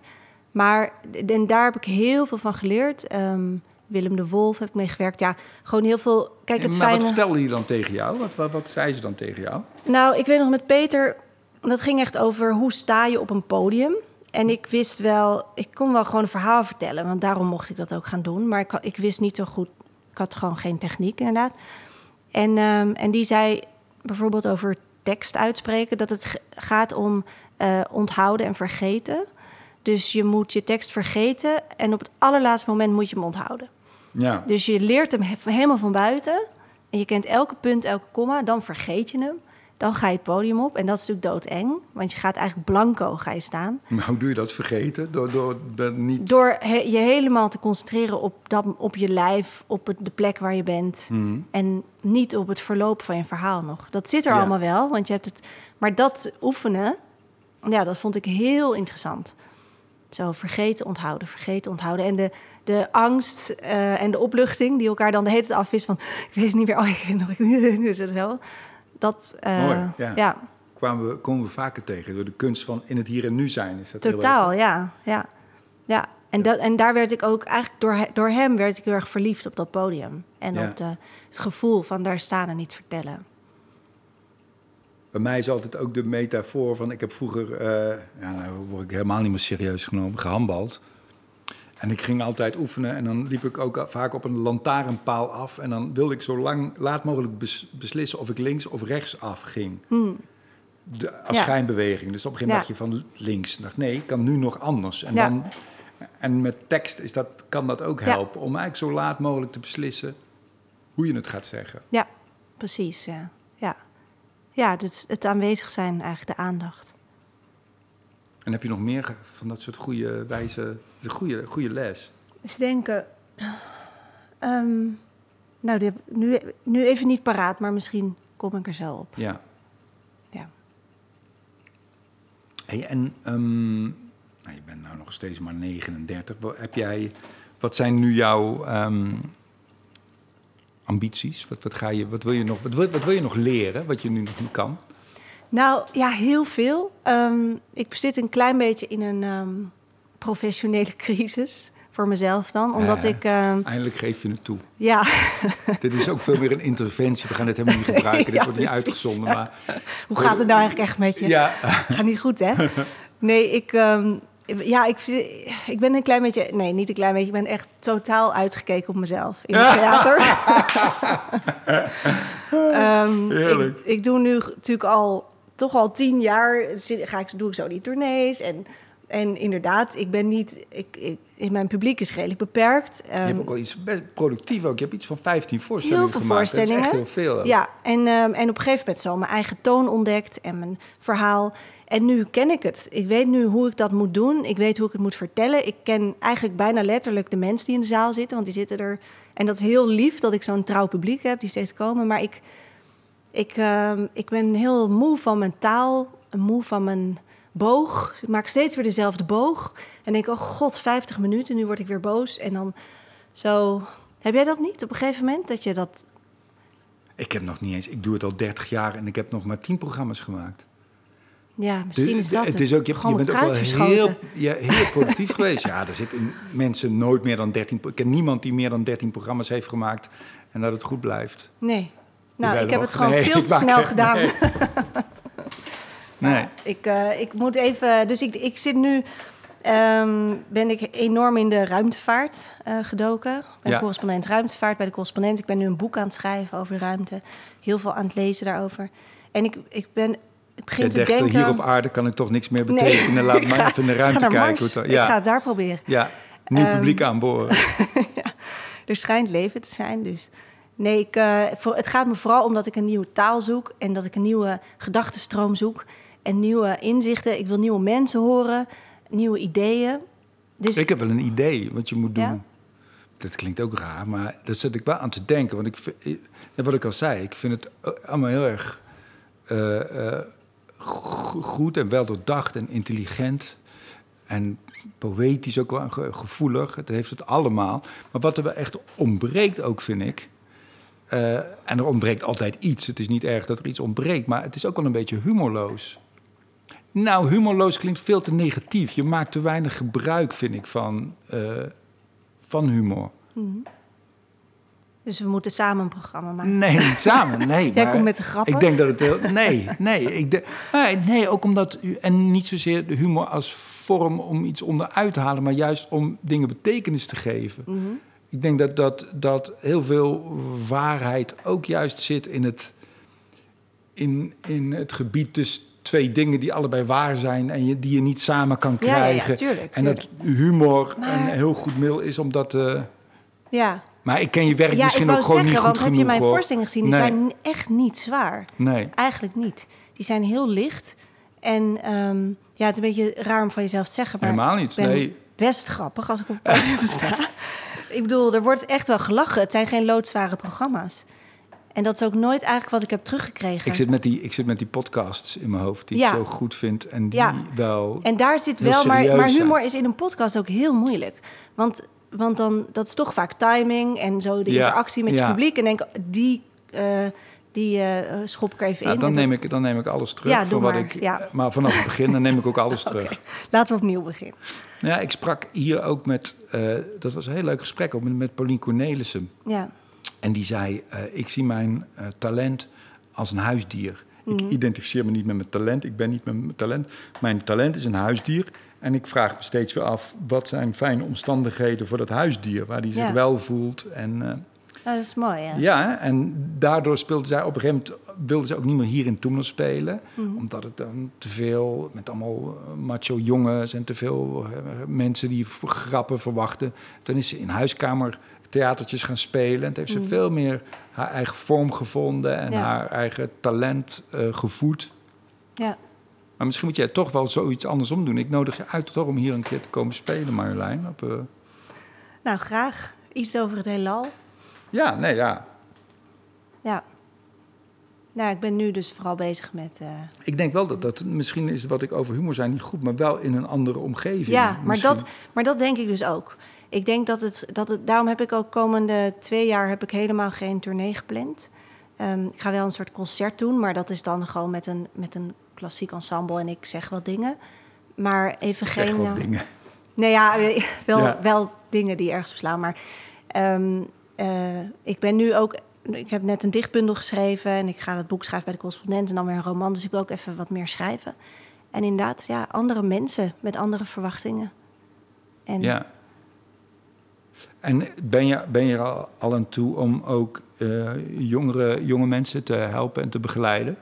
Maar en daar heb ik heel veel van geleerd. Ehm, Willem de Wolf heb ik meegewerkt. Ja, gewoon heel veel. Kijk, het maar fijne. wat vertelde hij dan tegen jou? Wat, wat, wat zei ze dan tegen jou? Nou, ik weet nog met Peter, dat ging echt over hoe sta je op een podium. En ik wist wel, ik kon wel gewoon een verhaal vertellen, want daarom mocht ik dat ook gaan doen. Maar ik, ik wist niet zo goed, ik had gewoon geen techniek inderdaad. En, ehm, en die zei bijvoorbeeld over tekst uitspreken, dat het gaat om eh, onthouden en vergeten. Dus je moet je tekst vergeten en op het allerlaatste moment moet je hem onthouden. Ja. Dus je leert hem he- helemaal van buiten. En je kent elke punt, elke komma. Dan vergeet je hem. Dan ga je het podium op. En dat is natuurlijk doodeng. Want je gaat eigenlijk blanco ga je staan. Maar hoe doe je dat vergeten? Door, door dat niet... Door he- je helemaal te concentreren op, dat, op je lijf, op het, de plek waar je bent. Mhm. En niet op het verloop van je verhaal nog. Dat zit er Ja. allemaal wel, want je hebt het. Maar dat oefenen, ja, dat vond ik heel interessant. Zo vergeten, onthouden, vergeten, onthouden. En de, de angst eh, en de opluchting die elkaar dan de hele tijd afwist van... ik weet het niet meer, oh, ik weet nog, ik *laughs* nu is het zo. Dat, eh, Mooi, ja. ja. Kwamen we, komen we vaker tegen door de kunst van in het hier en nu zijn. Is dat heel Totaal, ja. ja. ja. En, dat, en daar werd ik ook eigenlijk door, door hem werd ik heel erg verliefd op dat podium. En Ja. op de, het gevoel van daar staan en niet vertellen. Bij mij is altijd ook de metafoor van... Ik heb vroeger, eh, ja, nou word ik helemaal niet meer serieus genomen, gehandbald. En ik ging altijd oefenen en dan liep ik ook vaak op een lantaarnpaal af. En dan wilde ik zo lang, laat mogelijk bes- beslissen of ik links of rechts af ging. De, als Ja. schijnbeweging. Dus op een gegeven moment Ja. dacht je van links. Ik dacht, nee, ik kan nu nog anders. En, Ja. dan, en met tekst is dat, kan dat ook helpen. Om eigenlijk zo laat mogelijk te beslissen hoe je het gaat zeggen. Ja, precies. Ja, ja. Ja dus het aanwezig zijn, eigenlijk de aandacht. En heb je nog meer van dat soort goede wijze... Het is een goede, goede les. Dus denken. ehm, nou, die heb ik nu, nu even niet paraat, maar misschien kom ik er zo op. Ja. Ja. Hey, en ehm, nou, je bent nou nog steeds maar 39. Wat, heb jij, wat zijn nu jouw ehm, ambities? Wat, wat, ga je, wat, wil je nog, wat, wil, wat wil je nog leren, wat je nu nog niet kan? Nou, ja, heel veel. Ehm, ik zit een klein beetje in een ehm, professionele *laughs* crisis. Voor mezelf dan. Omdat ik. ehm, Eindelijk geef je het toe. ja, *laughs* Dit is ook veel meer een interventie. We gaan dit helemaal niet gebruiken. *laughs* Ja, Dit wordt niet precies, uitgezonden. Maar hoe gaat het nou eigenlijk echt met je? ja, Gaat niet goed, hè? Nee, ik, Ja, ik, ik ben een klein beetje... Nee, niet een klein beetje. Ik ben echt totaal uitgekeken op mezelf in het theater. *laughs* Ehm, Heerlijk. Ik, ik doe nu natuurlijk al... Toch al tien jaar ga ik, doe ik zo die tournees. En, en inderdaad, ik ben niet... Ik, ik, in mijn publiek is redelijk beperkt. Je Ehm, hebt ook wel iets best productief ook. Je hebt iets van 15 voorstellingen Heel veel gemaakt. Dat is echt heel veel. Ja, en, ehm, en op een gegeven moment zo mijn eigen toon ontdekt en mijn verhaal. En nu ken ik het. Ik weet nu hoe ik dat moet doen. Ik weet hoe ik het moet vertellen. Ik ken eigenlijk bijna letterlijk de mensen die in de zaal zitten, want die zitten er. En dat is heel lief dat ik zo'n trouw publiek heb die steeds komen. Maar ik, ik, ehm, ik ben heel moe van mijn taal, moe van mijn boog. Ik maak steeds weer dezelfde boog. En denk, oh god, 50 minuten, nu word ik weer boos. En dan zo. Heb jij dat niet op een gegeven moment? Dat je dat Ik heb nog niet eens... Ik doe het al 30 jaar en ik heb nog maar 10 programma's gemaakt. Ja, misschien Dus is dat het. het is ook, je, je Gewoon bent ook wel heel, ja, heel productief *laughs* geweest. Ja, er zitten mensen nooit meer dan 13... pro- Ik ken niemand die meer dan 13 programma's heeft gemaakt en dat het goed blijft. Nee. Nou, ik heb het gewoon nee, veel te maak snel gedaan. nee. *laughs* Nee. Ik, eh, ik moet even... Dus ik, ik zit nu... ehm, ben ik enorm in de ruimtevaart eh, gedoken. Ik ben Ja. correspondent ruimtevaart bij de correspondent. Ik ben nu een boek aan het schrijven over de ruimte. Heel veel aan het lezen daarover. En ik, ik ben... Ik begin Je te dacht, denken... hier op aarde kan ik toch niks meer Nee. betekenen. Laat *laughs* mij even in de ruimte kijken. Mars. hoe het dan- Ik ga ja, het daar proberen. ja, nieuw Ehm, publiek aanboren. *laughs* Er schijnt leven te zijn, dus... Nee, ik, eh, voor, het gaat me vooral om dat ik een nieuwe taal zoek... en dat ik een nieuwe gedachtenstroom zoek... en nieuwe inzichten. Ik wil nieuwe mensen horen, nieuwe ideeën. Dus Ik heb wel een idee wat je moet doen. Ja? Dat klinkt ook raar, maar daar zit ik wel aan te denken. Want ik, eh, wat ik al zei, ik vind het eh, allemaal heel erg goed en wel doordacht en intelligent. En poëtisch ook wel gevoelig. Het heeft het allemaal. Maar wat er wel echt ontbreekt ook, vind ik... eh, en er ontbreekt altijd iets. Het is niet erg dat er iets ontbreekt, maar het is ook wel een beetje humorloos. Nou, humorloos klinkt veel te negatief. Je maakt te weinig gebruik, vind ik, van, eh, van humor. Dus we moeten samen een programma maken. Nee, niet samen. Nee, *laughs* Jij maar komt met de grappen? Ik denk dat het heel. Nee, nee, ik de, nee, ook omdat. u- En niet zozeer de humor als vorm om iets onderuit te halen, maar juist om dingen betekenis te geven. Mhm. Ik denk dat, dat, dat heel veel waarheid ook juist zit in het, in, in het gebied tussen twee dingen die allebei waar zijn en je, die je niet samen kan Ja, ja, ja, krijgen. tuurlijk, en dat humor Maar- een heel goed middel is om dat. eh, Ja, maar ik ken je werk ja misschien ook gewoon zeggen, niet want goed heb genoeg. je mijn voorstellingen gezien? Die Nee. zijn echt niet zwaar. Nee. Eigenlijk niet. Die zijn heel licht. En ehm, ja, het is een beetje raar om van jezelf te zeggen. Maar Helemaal niet, nee. best grappig als ik op het podium *laughs* sta. Ik bedoel, er wordt echt wel gelachen. Het zijn geen loodzware programma's. En dat is ook nooit eigenlijk wat ik heb teruggekregen. Ik zit, met die, ik zit met die podcasts in mijn hoofd die Ja. ik zo goed vind en die Ja. wel... En daar zit wel, maar, maar zijn. humor is in een podcast ook heel moeilijk. Want, want dan, dat is toch vaak timing en zo de Ja, interactie met je ja. publiek. En denk, die, eh, die eh, schop ik even Nou, in. dan, neem ik, dan neem ik alles terug. Ja, voor wat maar, ik, maar vanaf het begin dan neem ik ook alles *laughs* terug. Laten we opnieuw beginnen. Ja, ik sprak hier ook met... eh, dat was een heel leuk gesprek ook met, met Paulien Cornelissen. Ja, En die zei, ik zie mijn talent als een huisdier. Mhm. Ik identificeer me niet met mijn talent. Ik ben niet met mijn talent. Mijn talent is een huisdier. En ik vraag me steeds weer af, wat zijn fijne omstandigheden voor dat huisdier? Waar die zich Ja. wel voelt. En nou, dat is mooi. Ja. ja, en daardoor speelde zij op een gegeven moment... wilde ze ook niet meer hier in Toemler spelen. Omdat het dan te veel... met allemaal eh, macho jongens en te veel eh, mensen die grappen verwachten. Toen is ze in huiskamer theatertjes gaan spelen. En toen heeft ze veel meer haar eigen vorm gevonden... en Ja. haar eigen talent gevoed. Ja. Maar misschien moet jij toch wel zoiets andersom doen. Ik nodig je uit toch om hier een keer te komen spelen, Marjolein. Op, eh, Nou, graag. Iets over het heelal. Ja, nee, ja. Ja. Nou, ik ben nu dus vooral bezig met... eh, Ik denk wel dat dat misschien is wat ik over humor zei niet goed, maar wel in een andere omgeving. Ja, maar Misschien. dat, maar dat denk ik dus ook. Ik denk dat het, dat het... Daarom heb ik ook komende twee jaar heb ik helemaal geen tournee gepland. Ehm, ik ga wel een soort concert doen, maar dat is dan gewoon met een, met een klassiek ensemble en ik zeg wel dingen. Maar even zeg geen... wat eh, dingen. Nee, ja, *laughs* wel, Ja. wel dingen die ergens beslaan. Maar ehm, eh, ik ben nu ook... Ik heb net een dichtbundel geschreven en ik ga het boek schrijven bij de correspondent en dan weer een roman. Dus ik wil ook even wat meer schrijven. En inderdaad, ja, andere mensen met andere verwachtingen. En Ja. En ben je, ben je er al, al aan toe om ook eh, jongere, jonge mensen te helpen en te begeleiden?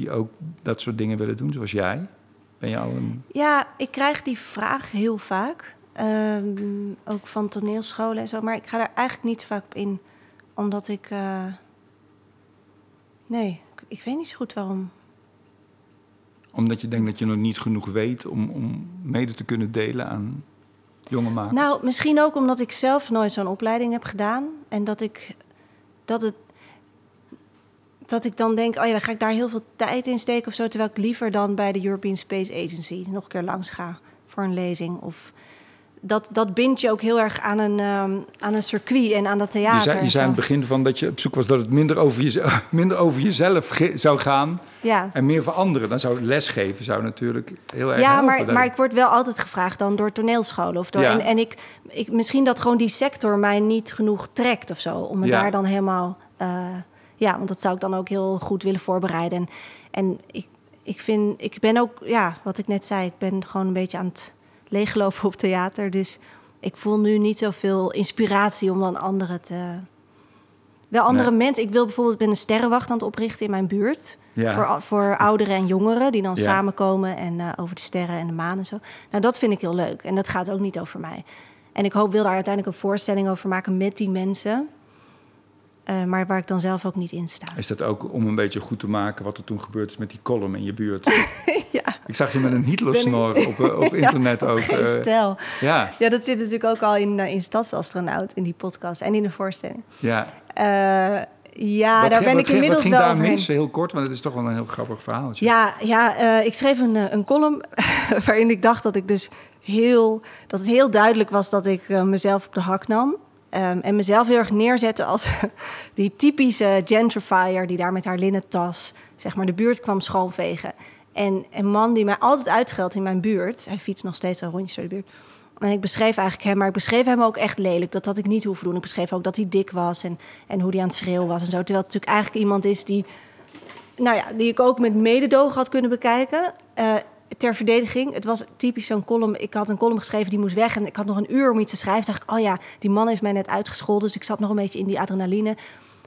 Die ook dat soort dingen willen doen, zoals jij? Ben je al een... Ja, ik krijg die vraag heel vaak. Ehm, ook van toneelscholen en zo. Maar ik ga daar eigenlijk niet zo vaak op in. Omdat ik... eh, nee, ik, ik weet niet zo goed waarom. Omdat je denkt dat je nog niet genoeg weet om, om mede te kunnen delen aan jonge makers? Nou, misschien ook omdat ik zelf nooit zo'n opleiding heb gedaan. En dat ik, dat het, dat ik dan denk, oh ja, dan ga ik daar heel veel tijd in steken of zo. Terwijl ik liever dan bij de European Space Agency nog een keer langs ga voor een lezing. Of dat, dat bindt je ook heel erg aan een, ehm, aan een circuit en aan dat theater. je zei, je zei aan zo. het begin van dat je op zoek was dat het minder over, jezelf, *laughs* minder over jezelf ge- zou gaan Ja. en meer voor anderen. Dan zou lesgeven zou natuurlijk heel erg Ja, helpen. maar, maar ik word wel altijd gevraagd dan door toneelscholen. Of door, Ja. En, en ik, ik, misschien dat gewoon die sector mij niet genoeg trekt of zo. Om me Ja. daar dan helemaal... eh, ja, want dat zou ik dan ook heel goed willen voorbereiden. En, en ik, ik vind... Ik ben ook, ja, wat ik net zei... Ik ben gewoon een beetje aan het leeglopen op theater. Dus ik voel nu niet zoveel inspiratie om dan anderen te... Wel andere Nee. mensen. Ik wil bijvoorbeeld... Ben een sterrenwacht aan het oprichten in mijn buurt. Ja. Voor, voor ouderen en jongeren die dan Ja. samenkomen en eh, over de sterren en de maan en zo. Nou, dat vind ik heel leuk. En dat gaat ook niet over mij. En ik hoop, wil daar uiteindelijk een voorstelling over maken met die mensen. Eh, maar waar ik dan zelf ook niet in sta. Is dat ook om een beetje goed te maken wat er toen gebeurd is met die column in je buurt? *laughs* ja, Ik zag je met een Hitlersnor op, eh, op *laughs* internet ook. eh, stijl. ja, Ja, dat zit natuurlijk ook al in, in Stadsastronaut, in die podcast en in de voorstelling. ja. Ja, Wat daar ging- ben ik ging- inmiddels ging wel daar mis? Heel kort, want het is toch wel een heel grappig verhaal. Ja, ja ik schreef een, een column *laughs* waarin ik dacht dat ik dus heel dat het heel duidelijk was dat ik mezelf op de hak nam. Ehm, en mezelf heel erg neerzette als *laughs* die typische gentrifier die daar met haar linnen tas zeg maar de buurt kwam schoonvegen. En een man die mij altijd uitscheldt in mijn buurt. Hij fietst nog steeds een rondje door de buurt. En ik beschreef eigenlijk hem, maar ik beschreef hem ook echt lelijk. Dat had ik niet hoeven doen. Ik beschreef ook dat hij dik was en, en hoe hij aan het schreeuwen was en zo. Terwijl het natuurlijk eigenlijk iemand is die nou ja, die ik ook met mededogen had kunnen bekijken. Eh, ter verdediging, het was typisch zo'n column. Ik had een column geschreven, die moest weg. En ik had nog een uur om iets te schrijven. dacht ik, oh ja, die man heeft mij net uitgescholden. Dus ik zat nog een beetje in die adrenaline.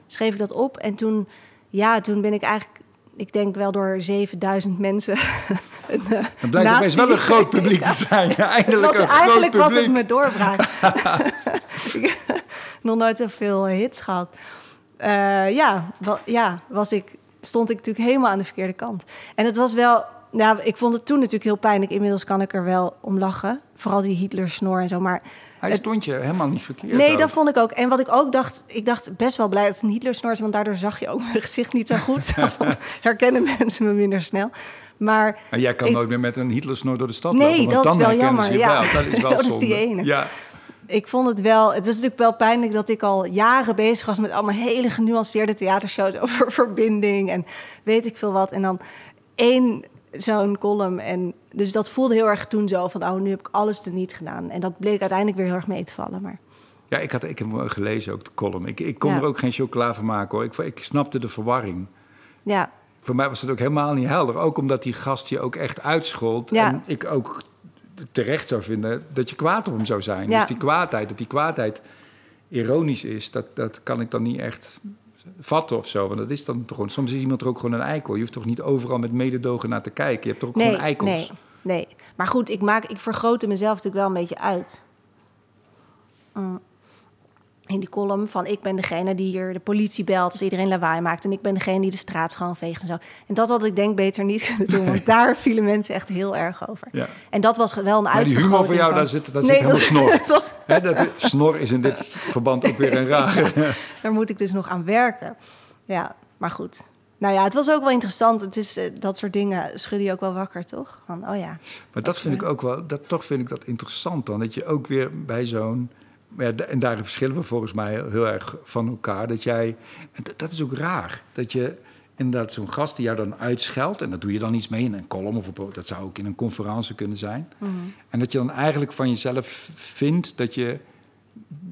Schreef ik dat op. En toen, ja, toen ben ik eigenlijk... Ik denk wel door 7000 mensen. *laughs* een, eh, Het blijkt nazi- opeens wel een groot publiek te *laughs* zijn. Ja, eindelijk was, een groot eigenlijk publiek. was het mijn doorbraak. *laughs* ik nog nooit zoveel hits gehad. Eh, ja, ja was ik, stond ik natuurlijk helemaal aan de verkeerde kant. En het was wel... Nou, ik vond het toen natuurlijk heel pijnlijk. Inmiddels kan ik er wel om lachen. Vooral die Hitler-snor en zo. Maar Hij het- stond je helemaal niet verkeerd. nee, ook. dat vond ik ook. En wat ik ook dacht... Ik dacht best wel blij dat het een Hitler-snor is... want daardoor zag je ook mijn gezicht niet zo goed. *laughs* Dan herkennen mensen me minder snel. Maar jij kan ik- nooit meer met een Hitlersnor door de stad Nee, lopen. want dat is wel je jammer, ja. Dat is wel *laughs* Dat is die ene. Ja, ik vond het wel... Het is natuurlijk wel pijnlijk dat ik al jaren bezig was... met allemaal hele genuanceerde theatershows... *laughs* over verbinding en weet ik veel wat. En dan één zo'n column. En dus dat voelde heel erg toen zo van... oh, nu heb ik alles er niet gedaan. En dat bleek uiteindelijk weer heel erg mee te vallen. Maar ja ik, had, ik heb hem gelezen ook, de column. Ik, ik kon Ja. er ook geen chocola van maken hoor. Ik, ik snapte de verwarring. ja, Voor mij was het ook helemaal niet helder. Ook omdat die gast je ook echt uitschold. Ja. En ik ook terecht zou vinden dat je kwaad op hem zou zijn. Ja. Dus die kwaadheid, dat die kwaadheid ironisch is... Dat, dat kan ik dan niet echt vatten of zo. Want dat is dan toch gewoon... Soms is iemand er ook gewoon een eikel. Je hoeft toch niet overal met mededogen naar te kijken. Je hebt er ook nee, gewoon eikels. nee, nee. Maar goed, ik, maak, ik vergrootte mezelf natuurlijk wel een beetje uit. Mm. In die column van ik ben degene die hier de politie belt als iedereen lawaai maakt. En ik ben degene die de straat schoonveegt en zo. En dat had ik denk beter niet *laughs* kunnen doen. Want daar *laughs* vielen mensen echt heel erg over. Ja. En dat was wel een Maar die humor van jou, van- daar zit, daar Nee, zit helemaal dat- snor. *laughs* dat- dat, snor is in dit verband ook weer een raar. daar moet ik dus nog aan werken. Ja, maar goed. Nou ja, het was ook wel interessant. Het is, eh, dat soort dingen schudde je ook wel wakker, toch? Van, oh ja. Maar dat vind ik ook wel, dat, toch vind ik dat interessant dan. Dat je ook weer bij zo'n. Ja, en daar verschillen we volgens mij heel, erg van elkaar. Dat jij. Dat, is ook raar. Dat je inderdaad zo'n gast die jou dan uitscheldt. En dat doe je dan iets mee in een column of op, dat zou ook in een conferentie kunnen zijn. En dat je dan eigenlijk van jezelf vindt dat je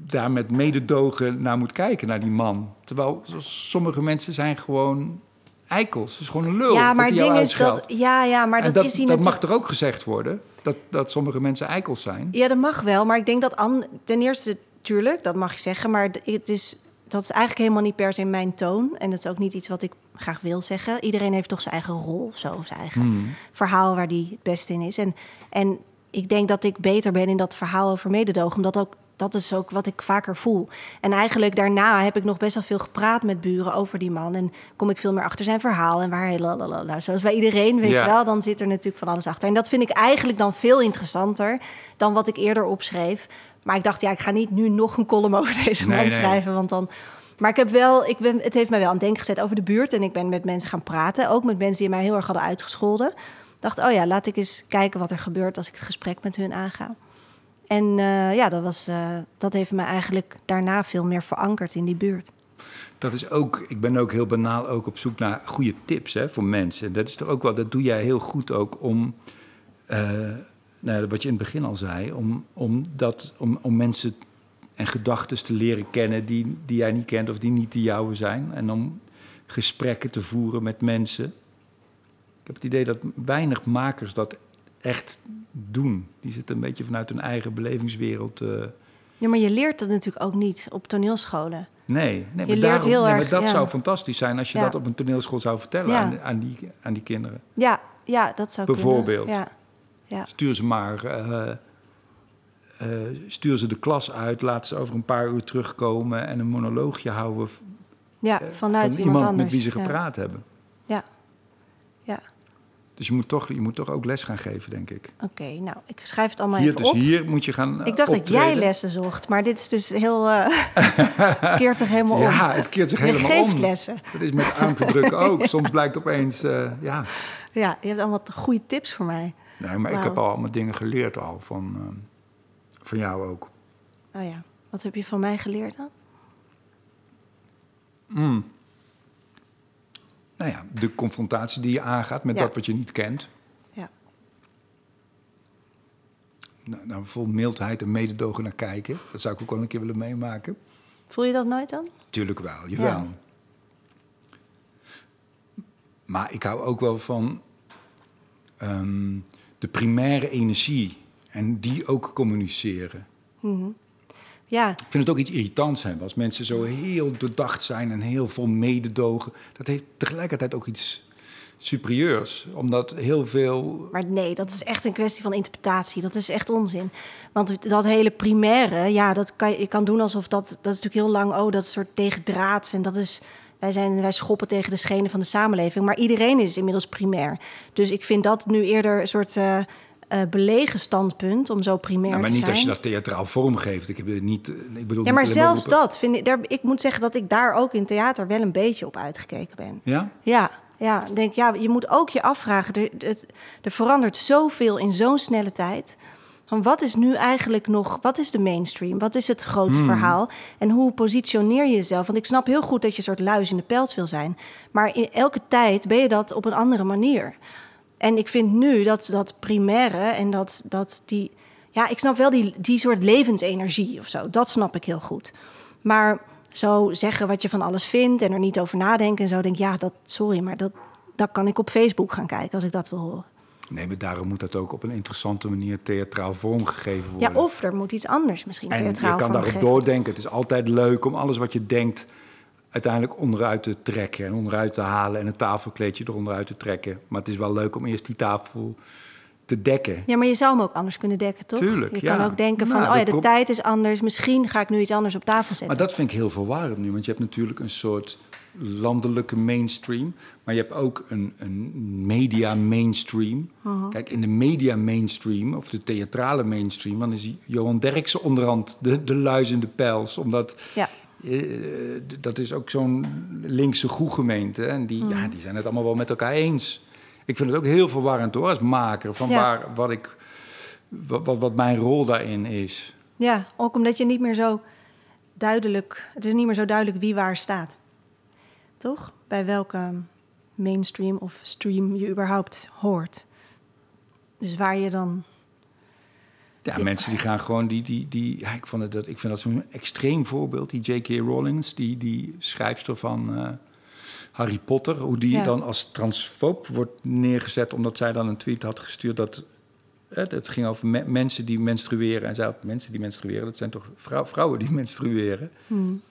daar met mededogen naar moet kijken, naar die man. Terwijl sommige mensen zijn gewoon eikels. Het is gewoon een lul. ja, maar dat ding is dat... Ja, ja, maar En dat, dat, is hij dat natuurlijk... mag er ook gezegd worden, dat, dat sommige mensen eikels zijn. Ja, dat mag wel. Maar ik denk dat... An, ten eerste, tuurlijk, dat mag je zeggen. Maar het is, dat is eigenlijk helemaal niet per se mijn toon. En dat is ook niet iets wat ik graag wil zeggen. Iedereen heeft toch zijn eigen rol of zo. Zijn eigen Hmm. verhaal waar die het beste in is. En, en ik denk dat ik beter ben in dat verhaal over mededogen. Omdat ook... Dat is ook wat ik vaker voel. En eigenlijk daarna heb ik nog best wel veel gepraat met buren over die man. En kom ik veel meer achter zijn verhaal. En waar hij lalalala. Zoals bij iedereen, weet Ja. je wel. Dan zit er natuurlijk van alles achter. En dat vind ik eigenlijk dan veel interessanter dan wat ik eerder opschreef. Maar ik dacht, ja, ik ga niet nu nog een column over deze man Nee, nee. schrijven. Want dan. Maar ik heb wel, ik ben, het heeft mij wel aan het denken gezet over de buurt. En ik ben met mensen gaan praten. Ook met mensen die mij heel erg hadden uitgescholden. Ik dacht, oh ja, laat ik eens kijken wat er gebeurt als ik het gesprek met hun aanga. En eh, ja, dat, was, eh, dat heeft me eigenlijk daarna veel meer verankerd in die buurt. Dat is ook, ik ben ook heel banaal ook op zoek naar goede tips hè, voor mensen. Dat is toch ook wel, dat doe jij heel goed ook om, eh, nou, wat je in het begin al zei, om, om, dat, om, om mensen en gedachten te leren kennen die, die jij niet kent of die niet de jouwe zijn. En om gesprekken te voeren met mensen. Ik heb het idee dat weinig makers dat echt doen. Die zitten een beetje vanuit hun eigen belevingswereld. eh, Ja, maar je leert dat natuurlijk ook niet op toneelscholen. Nee, nee, Je maar, leert daarom- heel nee, maar erg, dat ja. zou fantastisch zijn als je Ja. dat op een toneelschool zou vertellen Ja. aan, aan, die, aan die kinderen. Ja, ja dat zou Bijvoorbeeld. kunnen. Ja, ja. Stuur ze maar, eh, eh, stuur ze de klas uit, laat ze over een paar uur terugkomen en een monoloogje houden v- ja vanuit van iemand, met wie ze gepraat hebben. Ja, ja. Dus je moet, toch, je moet toch ook les gaan geven, denk ik. oké. Nou, ik schrijf het allemaal Hier, even dus op. hier moet je gaan eh, ik dacht dat jij lessen zocht, maar dit is dus heel... eh *laughs* het keert zich helemaal om. Ja, het keert zich Je helemaal geeft om. lessen. Dat is met armpje *laughs* ook. Soms blijkt opeens, eh, ja... Ja, je hebt allemaal goede tips voor mij. Nee, maar ik heb al allemaal dingen geleerd al van, van jou ook. Oh ja, wat heb je van mij geleerd dan? Mm. Nou ja, de confrontatie die je aangaat met Ja. dat wat je niet kent. Ja. Nou, nou, vol mildheid en mededogen naar kijken. Dat zou ik ook wel een keer willen meemaken. Voel je dat nooit dan? Tuurlijk wel, jawel. Ja. Maar ik hou ook wel van ehm, de primaire energie. En die ook communiceren. Ja, Ik vind het ook iets irritants hebben als mensen zo heel doordacht zijn en heel vol mededogen. Dat heeft tegelijkertijd ook iets superieurs, omdat heel veel. maar nee, dat is echt een kwestie van interpretatie. Dat is echt onzin. Want dat hele primaire, ja, dat kan je, kan doen alsof dat... Dat is natuurlijk heel lang, oh, dat is soort tegendraads. En dat is... Wij, zijn, wij schoppen tegen de schenen van de samenleving. Maar iedereen is inmiddels primair. Dus ik vind dat nu eerder een soort eh, eh, belegen standpunt... om zo primair Nou, maar te niet zijn. als je dat theatraal vormgeeft. Ik heb niet. Ik bedoel Ja, niet maar zelfs roepen. dat vind ik. Daar, ik moet zeggen dat ik daar ook in theater wel een beetje op uitgekeken ben. Ja? Ja, ja. ik Denk, ja, je moet ook je afvragen. Er, het, er verandert zoveel in zo'n snelle tijd. Van wat is nu eigenlijk nog, wat is de mainstream? Wat is het grote Hmm. verhaal? En hoe positioneer je jezelf? Want ik snap heel goed dat je een soort luis in de pels wil zijn. Maar in elke tijd ben je dat op een andere manier. En ik vind nu dat dat primaire en dat, dat die... Ja, ik snap wel die, die soort levensenergie of zo. Dat snap ik heel goed. Maar zo zeggen wat je van alles vindt en er niet over nadenken en zo... denk ik, ja, dat, sorry, maar dat, dat kan ik op Facebook gaan kijken als ik dat wil horen. Nee, maar daarom moet dat ook op een interessante manier theatraal vormgegeven worden. Ja, of er moet iets anders misschien En theatraal je kan daarop vormgegeven. doordenken. Het is altijd leuk om alles wat je denkt uiteindelijk onderuit te trekken en onderuit te halen en een tafelkleedje eronderuit te trekken. Maar het is wel leuk om eerst die tafel te dekken. Ja, maar je zou hem ook anders kunnen dekken, toch? Tuurlijk, je ja. kan ook denken van, Nou, oh ja, de tijd is anders. Misschien ga ik nu iets anders op tafel zetten. Maar dat vind ik heel verwarrend nu, want je hebt natuurlijk een soort landelijke mainstream, maar je hebt ook een, een media mainstream. Mhm. Kijk, in de media mainstream, of de theatrale mainstream, dan is Johan Derksen onderhand de, de luis in de pels, omdat Ja. Eh, dat is ook zo'n linkse goegemeente en die, ja, die zijn het allemaal wel met elkaar eens. Ik vind het ook heel verwarrend hoor, als maker, van Ja. waar, wat, ik, wat, wat mijn rol daarin is. Ja, ook omdat je niet meer zo duidelijk... Het is niet meer zo duidelijk wie waar staat. Toch? Bij welke mainstream of stream je überhaupt hoort. Dus waar je dan... Ja, Ja. mensen die gaan gewoon die. die, die ja, ik, vond het, dat, ik vind dat zo'n extreem voorbeeld. Die J.K. Rowling, die, die schrijfster van, eh, Harry Potter, hoe die Ja. dan als transfoob wordt neergezet... omdat zij dan een tweet had gestuurd dat... eh, Het ging over me- mensen die menstrueren. En zij had mensen die menstrueren, dat zijn toch vrou- vrouwen die *laughs* menstrueren. Hmm.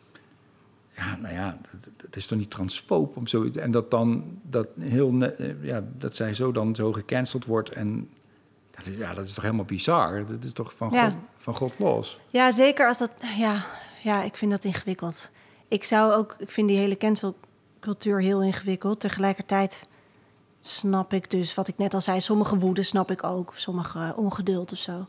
Ja, nou ja, dat, dat is toch niet transfoob om zoiets... En dat dan, dat heel... Ja, dat zij zo dan zo gecanceld wordt en... Dat is, ja, dat is toch helemaal bizar? Dat is toch van, Ja. God, van God los? Ja, zeker als dat. Ja, ja, ik vind dat ingewikkeld. Ik zou ook. Ik vind die hele cancelcultuur heel ingewikkeld. Tegelijkertijd snap ik dus wat ik net al zei. Sommige woede snap ik ook. Sommige ongeduld of zo.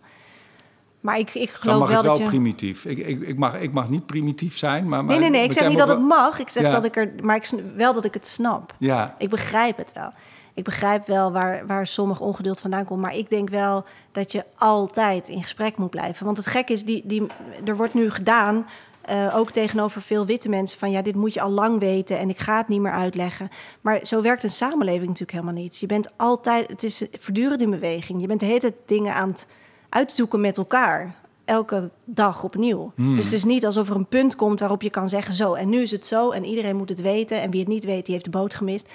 Maar ik, ik geloof mag wel het wel dat je. primitief. Ik, ik, ik, mag, ik mag niet primitief zijn, maar... maar Nee, nee, nee. Ik zeg niet dat het mag. Ik zeg Ja. dat ik er. Maar ik wel dat ik het snap. Ja, Ik begrijp het wel. Ik begrijp wel waar, waar sommig ongeduld vandaan komt. Maar ik denk wel dat je altijd in gesprek moet blijven. Want het gek is, die, die, er wordt nu gedaan, eh, ook tegenover veel witte mensen... van ja, dit moet je al lang weten en ik ga het niet meer uitleggen. Maar zo werkt een samenleving natuurlijk helemaal niet. Je bent altijd, het is voortdurend in beweging. Je bent de hele tijd dingen aan het uitzoeken met elkaar. Elke dag opnieuw. Dus het is niet alsof er een punt komt waarop je kan zeggen... zo, en nu is het zo en iedereen moet het weten... en wie het niet weet, die heeft de boot gemist.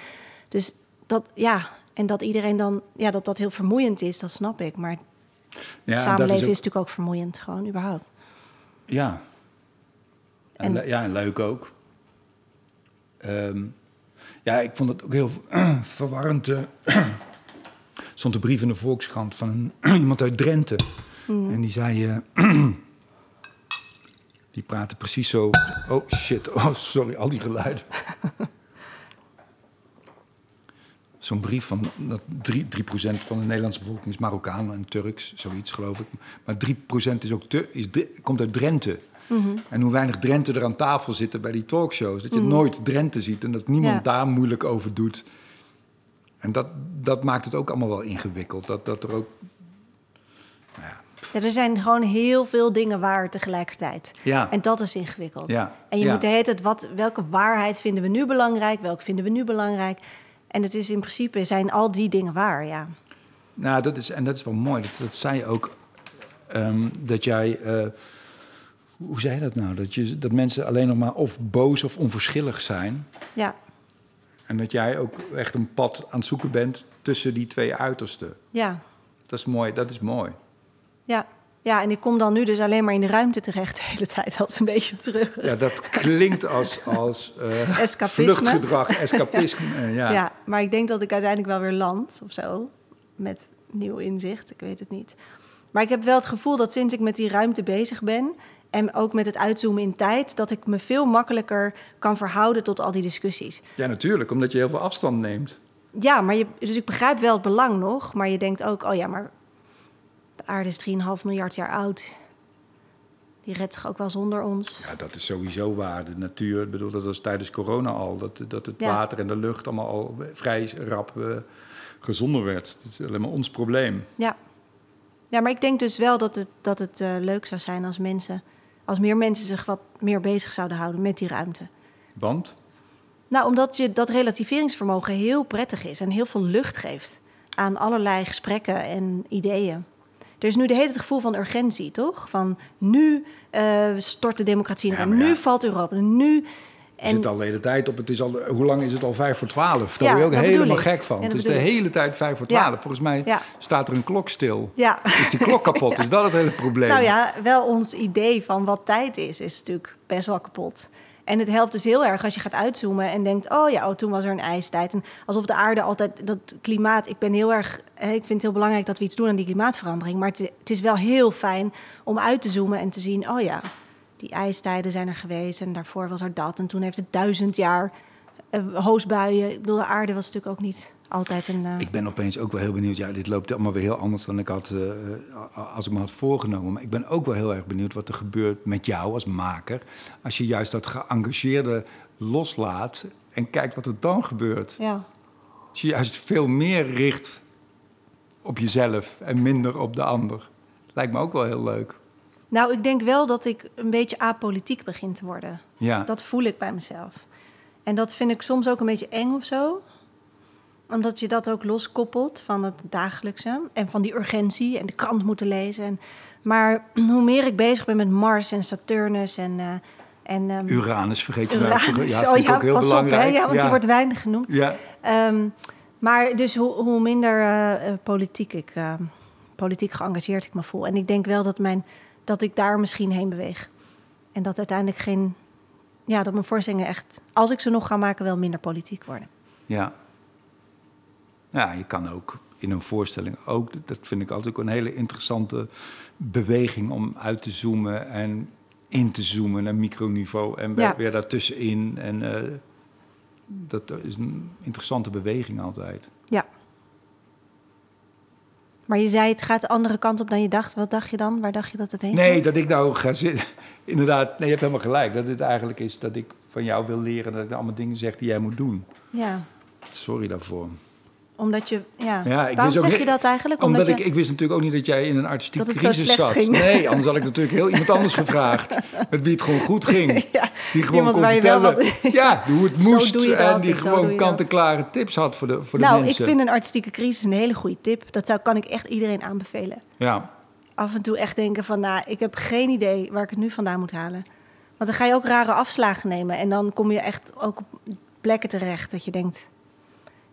Dus dat, ja, en dat iedereen dan, ja, dat dat heel vermoeiend is, dat snap ik. Maar ja samenleven is, is natuurlijk ook vermoeiend, gewoon überhaupt. Ja. En, ja, en leuk ook. Ehm, ja, ik vond het ook heel *clears throat* verwarrend. eh. Er *clears throat* stond een brief in de Volkskrant van een- *clears throat* iemand uit Drenthe. En die zei... eh, die praatte precies zo... Oh, shit. Oh, sorry, al die geluiden. *laughs* Zo'n brief van dat 3, 3% van de Nederlandse bevolking is Marokkaan en Turks, zoiets geloof ik. Maar 3% is ook te, is, komt uit Drenthe. En hoe weinig Drenthe er aan tafel zitten bij die talkshows. Dat je nooit Drenthe ziet en dat niemand Ja. daar moeilijk over doet. En dat, dat maakt het ook allemaal wel ingewikkeld. Dat, dat er ook. Nou ja, Ja, er zijn gewoon heel veel dingen waar tegelijkertijd. Ja. En dat is ingewikkeld. Ja, En je moet de hele tijd, wat, welke waarheid vinden we nu belangrijk? Welke vinden we nu belangrijk? En het is in principe, zijn al die dingen waar, ja. Nou, dat is, en dat is wel mooi. Dat, dat zei je ook. ehm, dat jij. eh, hoe zei je dat nou? Dat, je, dat mensen alleen nog maar of boos of onverschillig zijn. Ja, En dat jij ook echt een pad aan het zoeken bent tussen die twee uitersten. ja, Dat is mooi. Dat is mooi. ja. Ja, en ik kom dan nu dus alleen maar in de ruimte terecht de hele tijd. Dat is een beetje terug. Ja, dat klinkt als, als eh, Escapisme. vluchtgedrag, *laughs* escapisme. eh, ja. Ja. maar ik denk dat ik uiteindelijk wel weer land of zo. Met nieuw inzicht, ik weet het niet. Maar ik heb wel het gevoel dat sinds ik met die ruimte bezig ben... en ook met het uitzoomen in tijd... dat ik me veel makkelijker kan verhouden tot al die discussies. ja, natuurlijk, omdat je heel veel afstand neemt. Ja, maar je, dus ik begrijp wel het belang nog... maar je denkt ook, oh ja, maar de aarde is 3,5 miljard jaar oud. Die redt zich ook wel zonder ons. Ja, dat is sowieso waar. De natuur, ik bedoel, dat was tijdens corona al. Dat, dat het Ja. water en de lucht allemaal al vrij rap eh, gezonder werd. Dat is alleen maar ons probleem. Ja. ja, maar ik denk dus wel dat het, dat het eh, leuk zou zijn als mensen... als meer mensen zich wat meer bezig zouden houden met die ruimte. Want, Nou, omdat je dat relativeringsvermogen heel prettig is... en heel veel lucht geeft aan allerlei gesprekken en ideeën. Er is nu de hele tijd het gevoel van urgentie, toch? Van nu eh, stort de democratie in Ja, nu ja. valt Europa, nu... je zit al de hele tijd op. Het is al, hoe lang is het al? Vijf voor twaalf. Daar Ja, word je ook helemaal gek van. Het is de hele tijd vijf voor twaalf. Volgens mij staat er een klok stil. Is die klok kapot? *laughs* Is dat het hele probleem? Nou ja, wel ons idee van wat tijd is, is natuurlijk best wel kapot. En het helpt dus heel erg als je gaat uitzoomen en denkt: oh ja, oh, toen was er een ijstijd. En alsof de aarde altijd, dat klimaat. Ik ben heel erg, ik vind het heel belangrijk dat we iets doen aan die klimaatverandering. Maar het, het is wel heel fijn om uit te zoomen en te zien: oh ja, die ijstijden zijn er geweest en daarvoor was er dat. En toen heeft het duizend jaar eh, hoosbuien. Ik bedoel, de aarde was natuurlijk ook niet altijd een. eh, Ik ben opeens ook wel heel benieuwd. Ja, dit loopt allemaal weer heel anders dan ik had, eh, eh, als ik me had voorgenomen. Maar ik ben ook wel heel erg benieuwd wat er gebeurt met jou als maker. Als je juist dat geëngageerde loslaat en kijkt wat er dan gebeurt. ja. Als je juist veel meer richt op jezelf en minder op de ander. Lijkt me ook wel heel leuk. Nou, ik denk wel dat ik een beetje apolitiek begin te worden. Ja, Dat voel ik bij mezelf. En dat vind ik soms ook een beetje eng of zo. Omdat je dat ook loskoppelt van het dagelijkse. En van die urgentie en de krant moeten lezen. En, maar hoe meer ik bezig ben met Mars en Saturnus en, eh, En, ehm, Uranus vergeet je nou. Uranus, Ja, oh vind ik ja, ook heel pas op, belangrijk. ja, want die wordt weinig genoemd. Ja, Ehm, maar dus hoe, hoe minder eh, eh, politiek, ik, politiek geëngageerd ik me voel. En ik denk wel dat, mijn, dat ik daar misschien heen beweeg. En dat uiteindelijk geen... Ja, dat mijn voorstellingen echt, als ik ze nog ga maken, wel minder politiek worden. ja. Ja, je kan ook in een voorstelling ook, dat vind ik altijd ook een hele interessante beweging om uit te zoomen en in te zoomen naar microniveau en weer, Ja. weer daartussenin. En eh, dat is een interessante beweging altijd. Ja. Maar je zei, het gaat de andere kant op dan je dacht. Wat dacht je dan? Waar dacht je dat het heen Nee, ging? dat ik nou ga zitten. *laughs* Inderdaad, nee, je hebt helemaal gelijk. Dat het eigenlijk is dat ik van jou wil leren dat ik allemaal dingen zeg die jij moet doen. Ja, Sorry daarvoor. Omdat je... Ja, Ja, ik waarom wist ook zeg he- je dat eigenlijk? Omdat, je, ik, ik wist natuurlijk ook niet dat jij in een artistieke crisis zat. ging. Nee, anders had ik natuurlijk heel iemand anders gevraagd. *laughs* Met wie het gewoon goed ging. Ja, Die gewoon iemand kon vertellen wat- ja, hoe het *laughs* moest. en dat die gewoon kant-en-klare tips had voor de, voor de nou, mensen. ik vind een artistieke crisis een hele goede tip. Dat zou, kan ik echt iedereen aanbevelen. Ja, Af en toe echt denken van, nou, ik heb geen idee waar ik het nu vandaan moet halen. Want dan ga je ook rare afslagen nemen. En dan kom je echt ook op plekken terecht dat je denkt...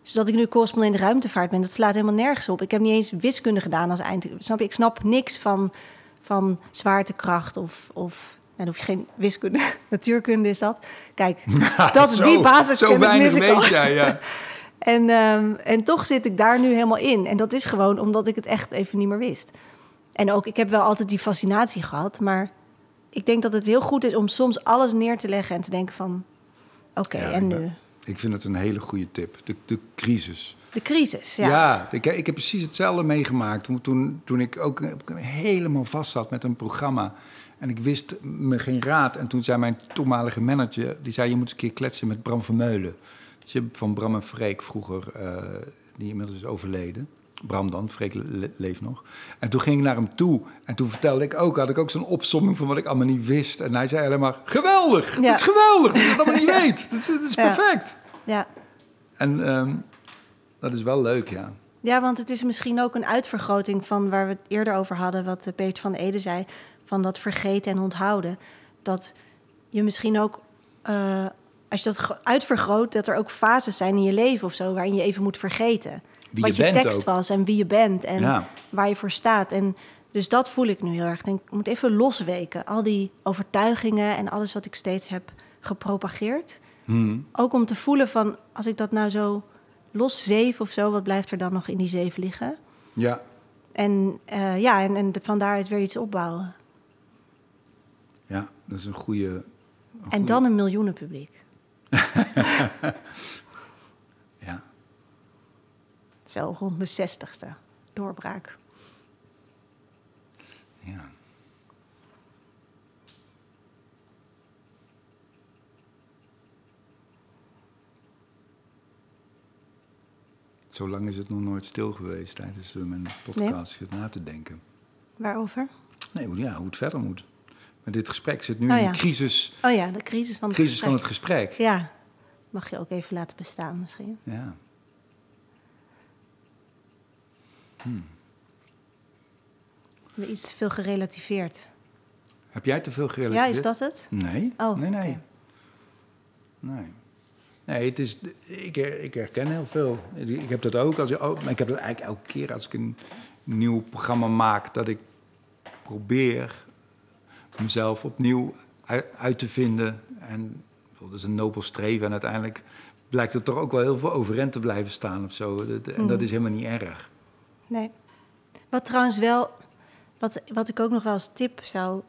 Zodat ik nu correspondent ruimtevaart ben, dat slaat helemaal nergens op. Ik heb niet eens wiskunde gedaan als eind. Snap je? Ik snap niks van, van zwaartekracht of... of nou, dan hoef je geen wiskunde, *laughs* natuurkunde is dat. Kijk, *laughs* dat, zo, die basiskennis Zo weinig mis ik al. weet jij, ja. *laughs* En, ehm, en toch zit ik daar nu helemaal in. En dat is gewoon omdat ik het echt even niet meer wist. En ook, ik heb wel altijd die fascinatie gehad. Maar ik denk dat het heel goed is om soms alles neer te leggen en te denken van... Oké, Ja, en nu? Ik vind het een hele goede tip. De, de crisis. De crisis, ja. Ja, ik, ik heb precies hetzelfde meegemaakt. Toen, toen, toen ik ook helemaal vast zat met een programma. En ik wist me geen raad. En toen zei mijn toenmalige manager... die zei, je moet eens een keer kletsen met Bram Vermeulen. Van Bram en Freek vroeger... eh, die inmiddels is overleden. Bram dan, Freek le- leeft nog. En toen ging ik naar hem toe. En toen vertelde ik ook, had ik ook zo'n opsomming van wat ik allemaal niet wist. En hij zei alleen maar, geweldig! Ja. Het is geweldig dat je het allemaal niet *laughs* *laughs* weet. Het is, is perfect. Ja. En ehm, dat is wel leuk, ja. ja, want het is misschien ook een uitvergroting van waar we het eerder over hadden... wat eh, Peter van Ede zei, van dat vergeten en onthouden. Dat je misschien ook, eh, als je dat uitvergroot... dat er ook fases zijn in je leven of zo... waarin je even moet vergeten. Wie wat je tekst ook. was en wie je bent en Ja. waar je voor staat. En dus dat voel ik nu heel erg. Ik denk, ik moet even losweken. Al die overtuigingen en alles wat ik steeds heb gepropageerd. Hmm. Ook om te voelen van, als ik dat nou zo los zeef of zo... wat blijft er dan nog in die zeef liggen? Ja, En eh, ja, en, en van daaruit weer iets opbouwen. ja, dat is een goede. een En dan een miljoenenpubliek. *laughs* Zo rond mijn zestigste. Doorbraak. ja. Zo lang is het nog nooit stil geweest tijdens eh, mijn podcast. Zit na te denken. Waarover? Nee, hoe, ja, hoe het verder moet. Maar dit gesprek zit nu Oh in een crisis, Oh ja, de crisis van het crisis van het gesprek. Ja, mag je ook even laten bestaan misschien. Ja. Iets te veel gerelativeerd. Heb jij te veel Ja, gerelateerd? is dat het? Nee. Oh, nee, nee. Nee. Nee, het is, ik, ik herken heel veel. Ik ik heb dat ook. Als, oh, maar ik heb dat eigenlijk elke keer als ik een nieuw programma maak... dat ik probeer mezelf opnieuw uit, uit te vinden. En dat is een nobel streven. En uiteindelijk blijkt er toch ook wel heel veel overeind te blijven staan of zo. En dat Mhm. is helemaal niet erg. Nee. Wat trouwens wel, wat, wat ik ook nog wel als tip zou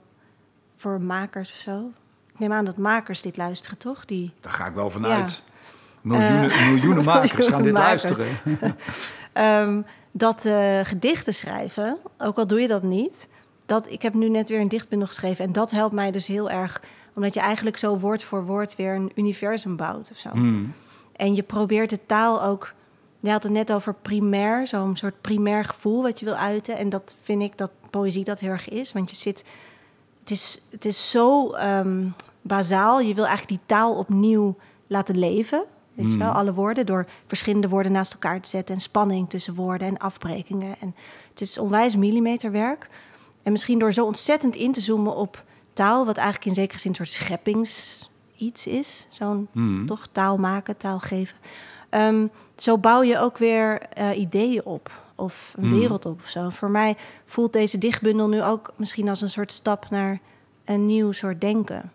voor makers of zo. Ik neem aan dat makers dit luisteren, toch? Die, Daar ga ik wel vanuit. Ja. Miljoenen, Eh, miljoenen *laughs* makers gaan dit makers. luisteren. *laughs* Ehm, dat eh, gedichten schrijven, ook al doe je dat niet. Dat, ik heb nu net weer een dichtbundel geschreven en dat helpt mij dus heel erg. Omdat je eigenlijk zo woord voor woord weer een universum bouwt of zo. Hmm. En je probeert de taal ook. Je had het net over primair, zo'n soort primair gevoel wat je wil uiten. En dat vind ik dat poëzie dat heel erg is. Want je zit. Het is, het is zo ehm, bazaal. Je wil eigenlijk die taal opnieuw laten leven. Weet je wel, alle woorden. Door verschillende woorden naast elkaar te zetten. En spanning tussen woorden en afbrekingen. En het is onwijs millimeterwerk. En misschien door zo ontzettend in te zoomen op taal, wat eigenlijk in zekere zin een soort scheppings iets is. Zo'n Hmm. toch taal maken, taal geven. Ehm, zo bouw je ook weer eh, ideeën op of een Hmm. wereld op of zo. Voor mij voelt deze dichtbundel nu ook misschien als een soort stap naar een nieuw soort denken.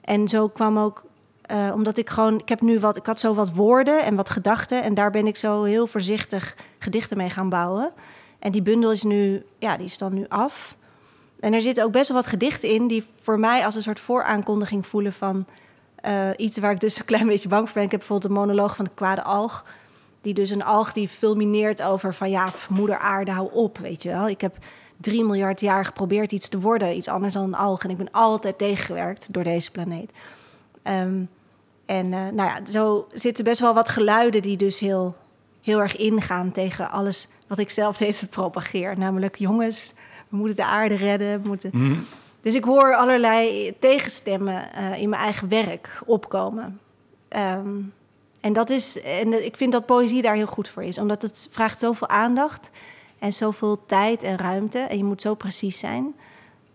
En zo kwam ook, eh, omdat ik gewoon, ik heb nu wat, ik had zo wat woorden en wat gedachten en daar ben ik zo heel voorzichtig gedichten mee gaan bouwen. En die bundel is nu, ja, die is dan nu af. En er zitten ook best wel wat gedichten in die voor mij als een soort vooraankondiging voelen van eh, iets waar ik dus een klein beetje bang voor ben. Ik heb bijvoorbeeld een monoloog van de kwade alg. Die dus een alg die fulmineert over van ja, moeder aarde, hou op, weet je wel. Ik heb drie miljard jaar geprobeerd iets te worden, iets anders dan een alg. En ik ben altijd tegengewerkt door deze planeet. Ehm, en eh, nou ja, zo zitten best wel wat geluiden die dus heel, heel erg ingaan tegen alles wat ik zelf steeds propageer. Namelijk, jongens, we moeten de aarde redden. We moeten... Mhm. Dus ik hoor allerlei tegenstemmen eh, in mijn eigen werk opkomen. Ehm, en, dat is, en ik vind dat poëzie daar heel goed voor is, omdat het vraagt zoveel aandacht en zoveel tijd en ruimte. En je moet zo precies zijn.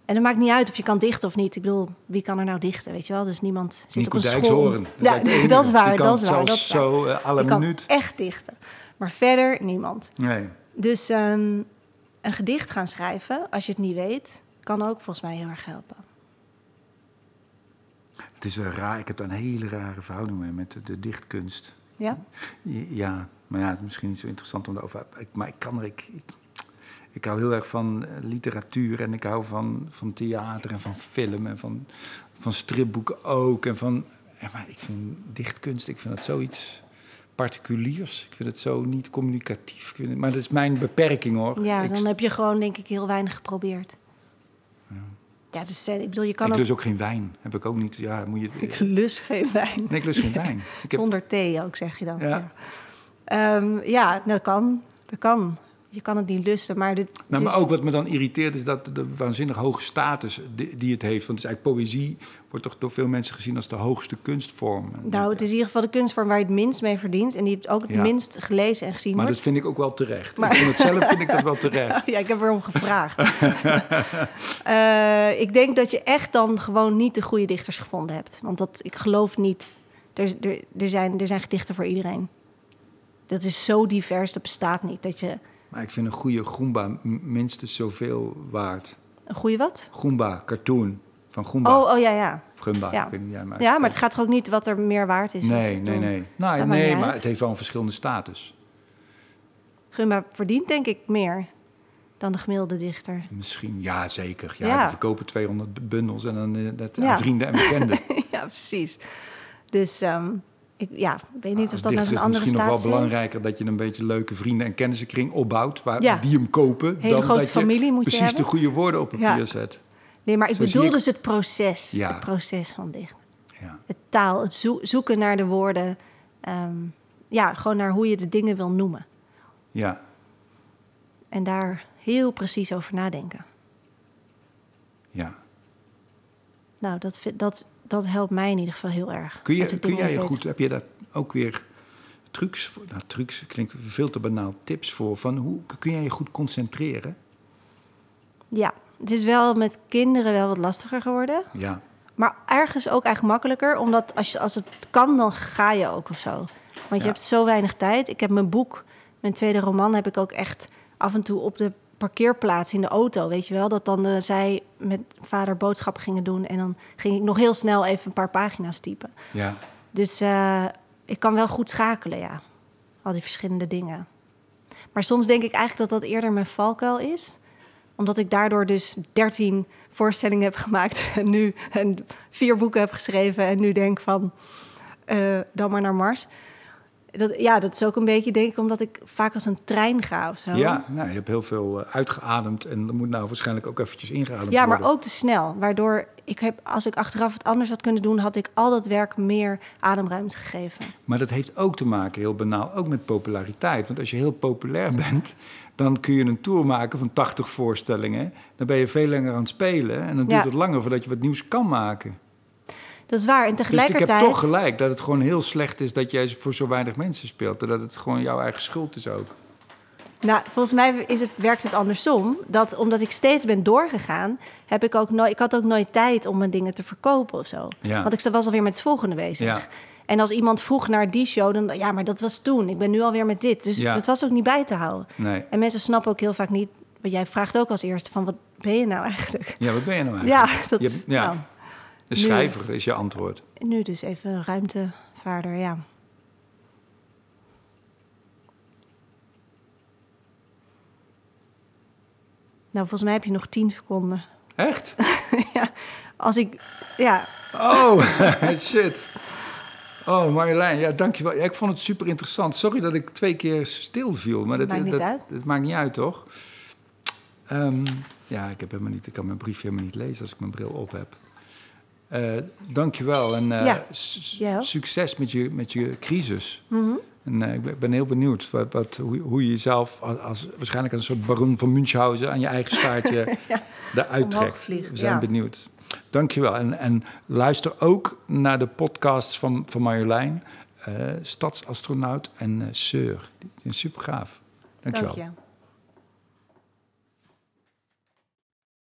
En het maakt niet uit of je kan dichten of niet. Ik bedoel, wie kan er nou dichten, weet je wel? Dus niemand zit Nico op een school. Dat is Ja, enige. *laughs* dat is waar, dat is waar. Dat is waar. zo eh, alle Die kan minuut. echt dichten. Maar verder niemand. Nee. Dus ehm, een gedicht gaan schrijven, als je het niet weet, kan ook volgens mij heel erg helpen. Het is een raar, ik heb daar een hele rare verhouding mee met de, de dichtkunst. Ja? Ja, maar ja, het is misschien niet zo interessant om daarover... Ik, maar ik kan er... Ik, ik, ik hou heel erg van eh, literatuur en ik hou van, van theater en van film en van, van stripboeken ook. En van, maar ik vind dichtkunst, ik vind dat zoiets particuliers. Ik vind het zo niet communicatief. Het- maar dat is mijn beperking hoor. Ja, dan heb je gewoon denk ik heel weinig geprobeerd. Ja, dus eh, ik bedoel, je kan ik lus ook geen wijn. Heb ik ook niet. Ja, moet je... Ik lus geen wijn. Nee, ik lus geen wijn. Ik heb, Zonder thee ook, zeg je dan. Ja. Ja, Ehm, ja dat kan. Dat kan. Je kan het niet lusten, maar... Dit, Nou, dus- maar ook wat me dan irriteert is dat de waanzinnig hoge status die, die het heeft. Want het is eigenlijk poëzie wordt toch door veel mensen gezien als de hoogste kunstvorm. Nou, het is in ieder geval de kunstvorm waar je het minst mee verdient... en die ook het Ja. minst gelezen en gezien Maar dat wordt. vind ik ook wel terecht. Maar- Ik vind het zelf vind ik dat wel terecht. *laughs* Ja, ik heb erom gevraagd. *laughs* Eh, ik denk dat je echt dan gewoon niet de goede dichters gevonden hebt. Want dat, ik geloof niet... Er, er, er, zijn, er zijn gedichten voor iedereen. Dat is zo divers, dat bestaat niet. Dat je Maar ik vind een goede Goomba minstens zoveel waard. een goede wat? Goomba, cartoon van Goomba. Oh, oh ja, ja. Of Gumba, ja. niet jij hem Ja, maar het gaat toch ook niet wat er meer waard is? Nee, nee, nee. Nou, Dat nee, maar uit. het heeft wel een verschillende status. Gumba verdient denk ik meer dan de gemiddelde dichter. Misschien, ja zeker. Ja, Ja. die verkopen 200 bundels en dan eh, dat, Ja. aan vrienden en bekenden. *laughs* ja, precies. Dus ehm, ik, ja, ik weet niet of Als dat nou dichter zo'n is het andere misschien nog wel is. belangrijker dat je een beetje leuke vrienden en kennissenkring opbouwt, waar Ja. die hem kopen, Hele dan grote dat je familie moet je precies de goede woorden op papier Ja. zet. Nee, maar ik Zo bedoel ik- dus het proces. Ja. Het proces van dichten. Ja. Het taal, het zoe- zoeken naar de woorden. ehm, ja, gewoon naar hoe je de dingen wil noemen. ja, En daar heel precies over nadenken. ja. Nou, dat, vind- dat, dat helpt mij in ieder geval heel erg. Kun, je, kun jij je goed, heb je daar ook weer trucs voor? Nou, trucs klinkt veel te banaal, tips voor. Van hoe kun jij je goed concentreren? Ja, het is wel met kinderen wel wat lastiger geworden. Ja, Maar ergens ook eigenlijk makkelijker, omdat als, je, als het kan, dan ga je ook of zo. Want je hebt zo weinig tijd. Ik heb mijn boek, mijn tweede roman, heb ik ook echt af en toe op de parkeerplaats in de auto, weet je wel. Dat dan eh, zij met vader boodschappen gingen doen en dan ging ik nog heel snel even een paar pagina's typen. ja. Dus eh, ik kan wel goed schakelen, ja. Al die verschillende dingen. Maar soms denk ik eigenlijk dat dat eerder mijn valkuil is. Omdat ik daardoor dus dertien voorstellingen heb gemaakt... *laughs* en nu en vier boeken heb geschreven... en nu denk van, eh, dan maar naar Mars. Dat, ja, dat is ook een beetje, denk ik, omdat ik vaak als een trein ga of zo. Ja, nou, je hebt heel veel eh, uitgeademd en er moet nou waarschijnlijk ook eventjes ingeademd Ja, maar worden. ook te snel. Waardoor ik heb, als ik achteraf het anders had kunnen doen... had ik al dat werk meer ademruimte gegeven. Maar dat heeft ook te maken, heel banaal, ook met populariteit. Want als je heel populair *laughs* bent, dan kun je een tour maken van 80 voorstellingen. Dan ben je veel langer aan het spelen en dan duurt het langer voordat je wat nieuws kan maken. Dat is waar. En Dus ik tegelijkertijd... heb toch gelijk dat het gewoon heel slecht is dat jij voor zo weinig mensen speelt. Dat het gewoon jouw eigen schuld is ook. Nou, volgens mij is het, werkt het andersom. Dat omdat ik steeds ben doorgegaan, heb ik ook nooit, ik had ook nooit tijd om mijn dingen te verkopen of zo. Ja. Want ik was alweer met het volgende bezig. Ja. En als iemand vroeg naar die show, dan ja, maar dat was toen. Ik ben nu alweer met dit. Dus Ja. dat was ook niet bij te houden. Nee. En mensen snappen ook heel vaak niet. Jij vraagt ook als eerste van wat ben je nou eigenlijk? Ja, wat ben je nou eigenlijk? Ja, dat, Je- ja. nou, De schrijver is je antwoord. nu dus even ruimtevaarder, ja. Nou, volgens mij heb je nog 10 seconden. Echt? *laughs* ja, als ik. Ja, Oh, *laughs* *laughs* shit. Oh, Marjolein, ja, dankjewel. Ja, ik vond het super interessant. Sorry dat ik twee keer stil viel. Maar dat Maakt niet dat, uit. Dat maakt niet uit, toch? Ehm, ja, ik, heb helemaal niet, ik kan mijn briefje helemaal niet lezen als ik mijn bril op heb. Eh dankjewel en eh, Ja, succes met je, met je crisis. Mhm. En eh, ik ben- heel benieuwd wat, wat, hoe, hoe je jezelf als, als waarschijnlijk een soort baron van Münchhausen aan je eigen staartje *laughs* Ja, *laughs* eruit trekt. We zijn ja. benieuwd. Dankjewel. En, en luister ook naar de podcasts van, van Marjolein, eh, Stadsastronaut en Seur. Die zijn super gaaf. Dankjewel. dank je.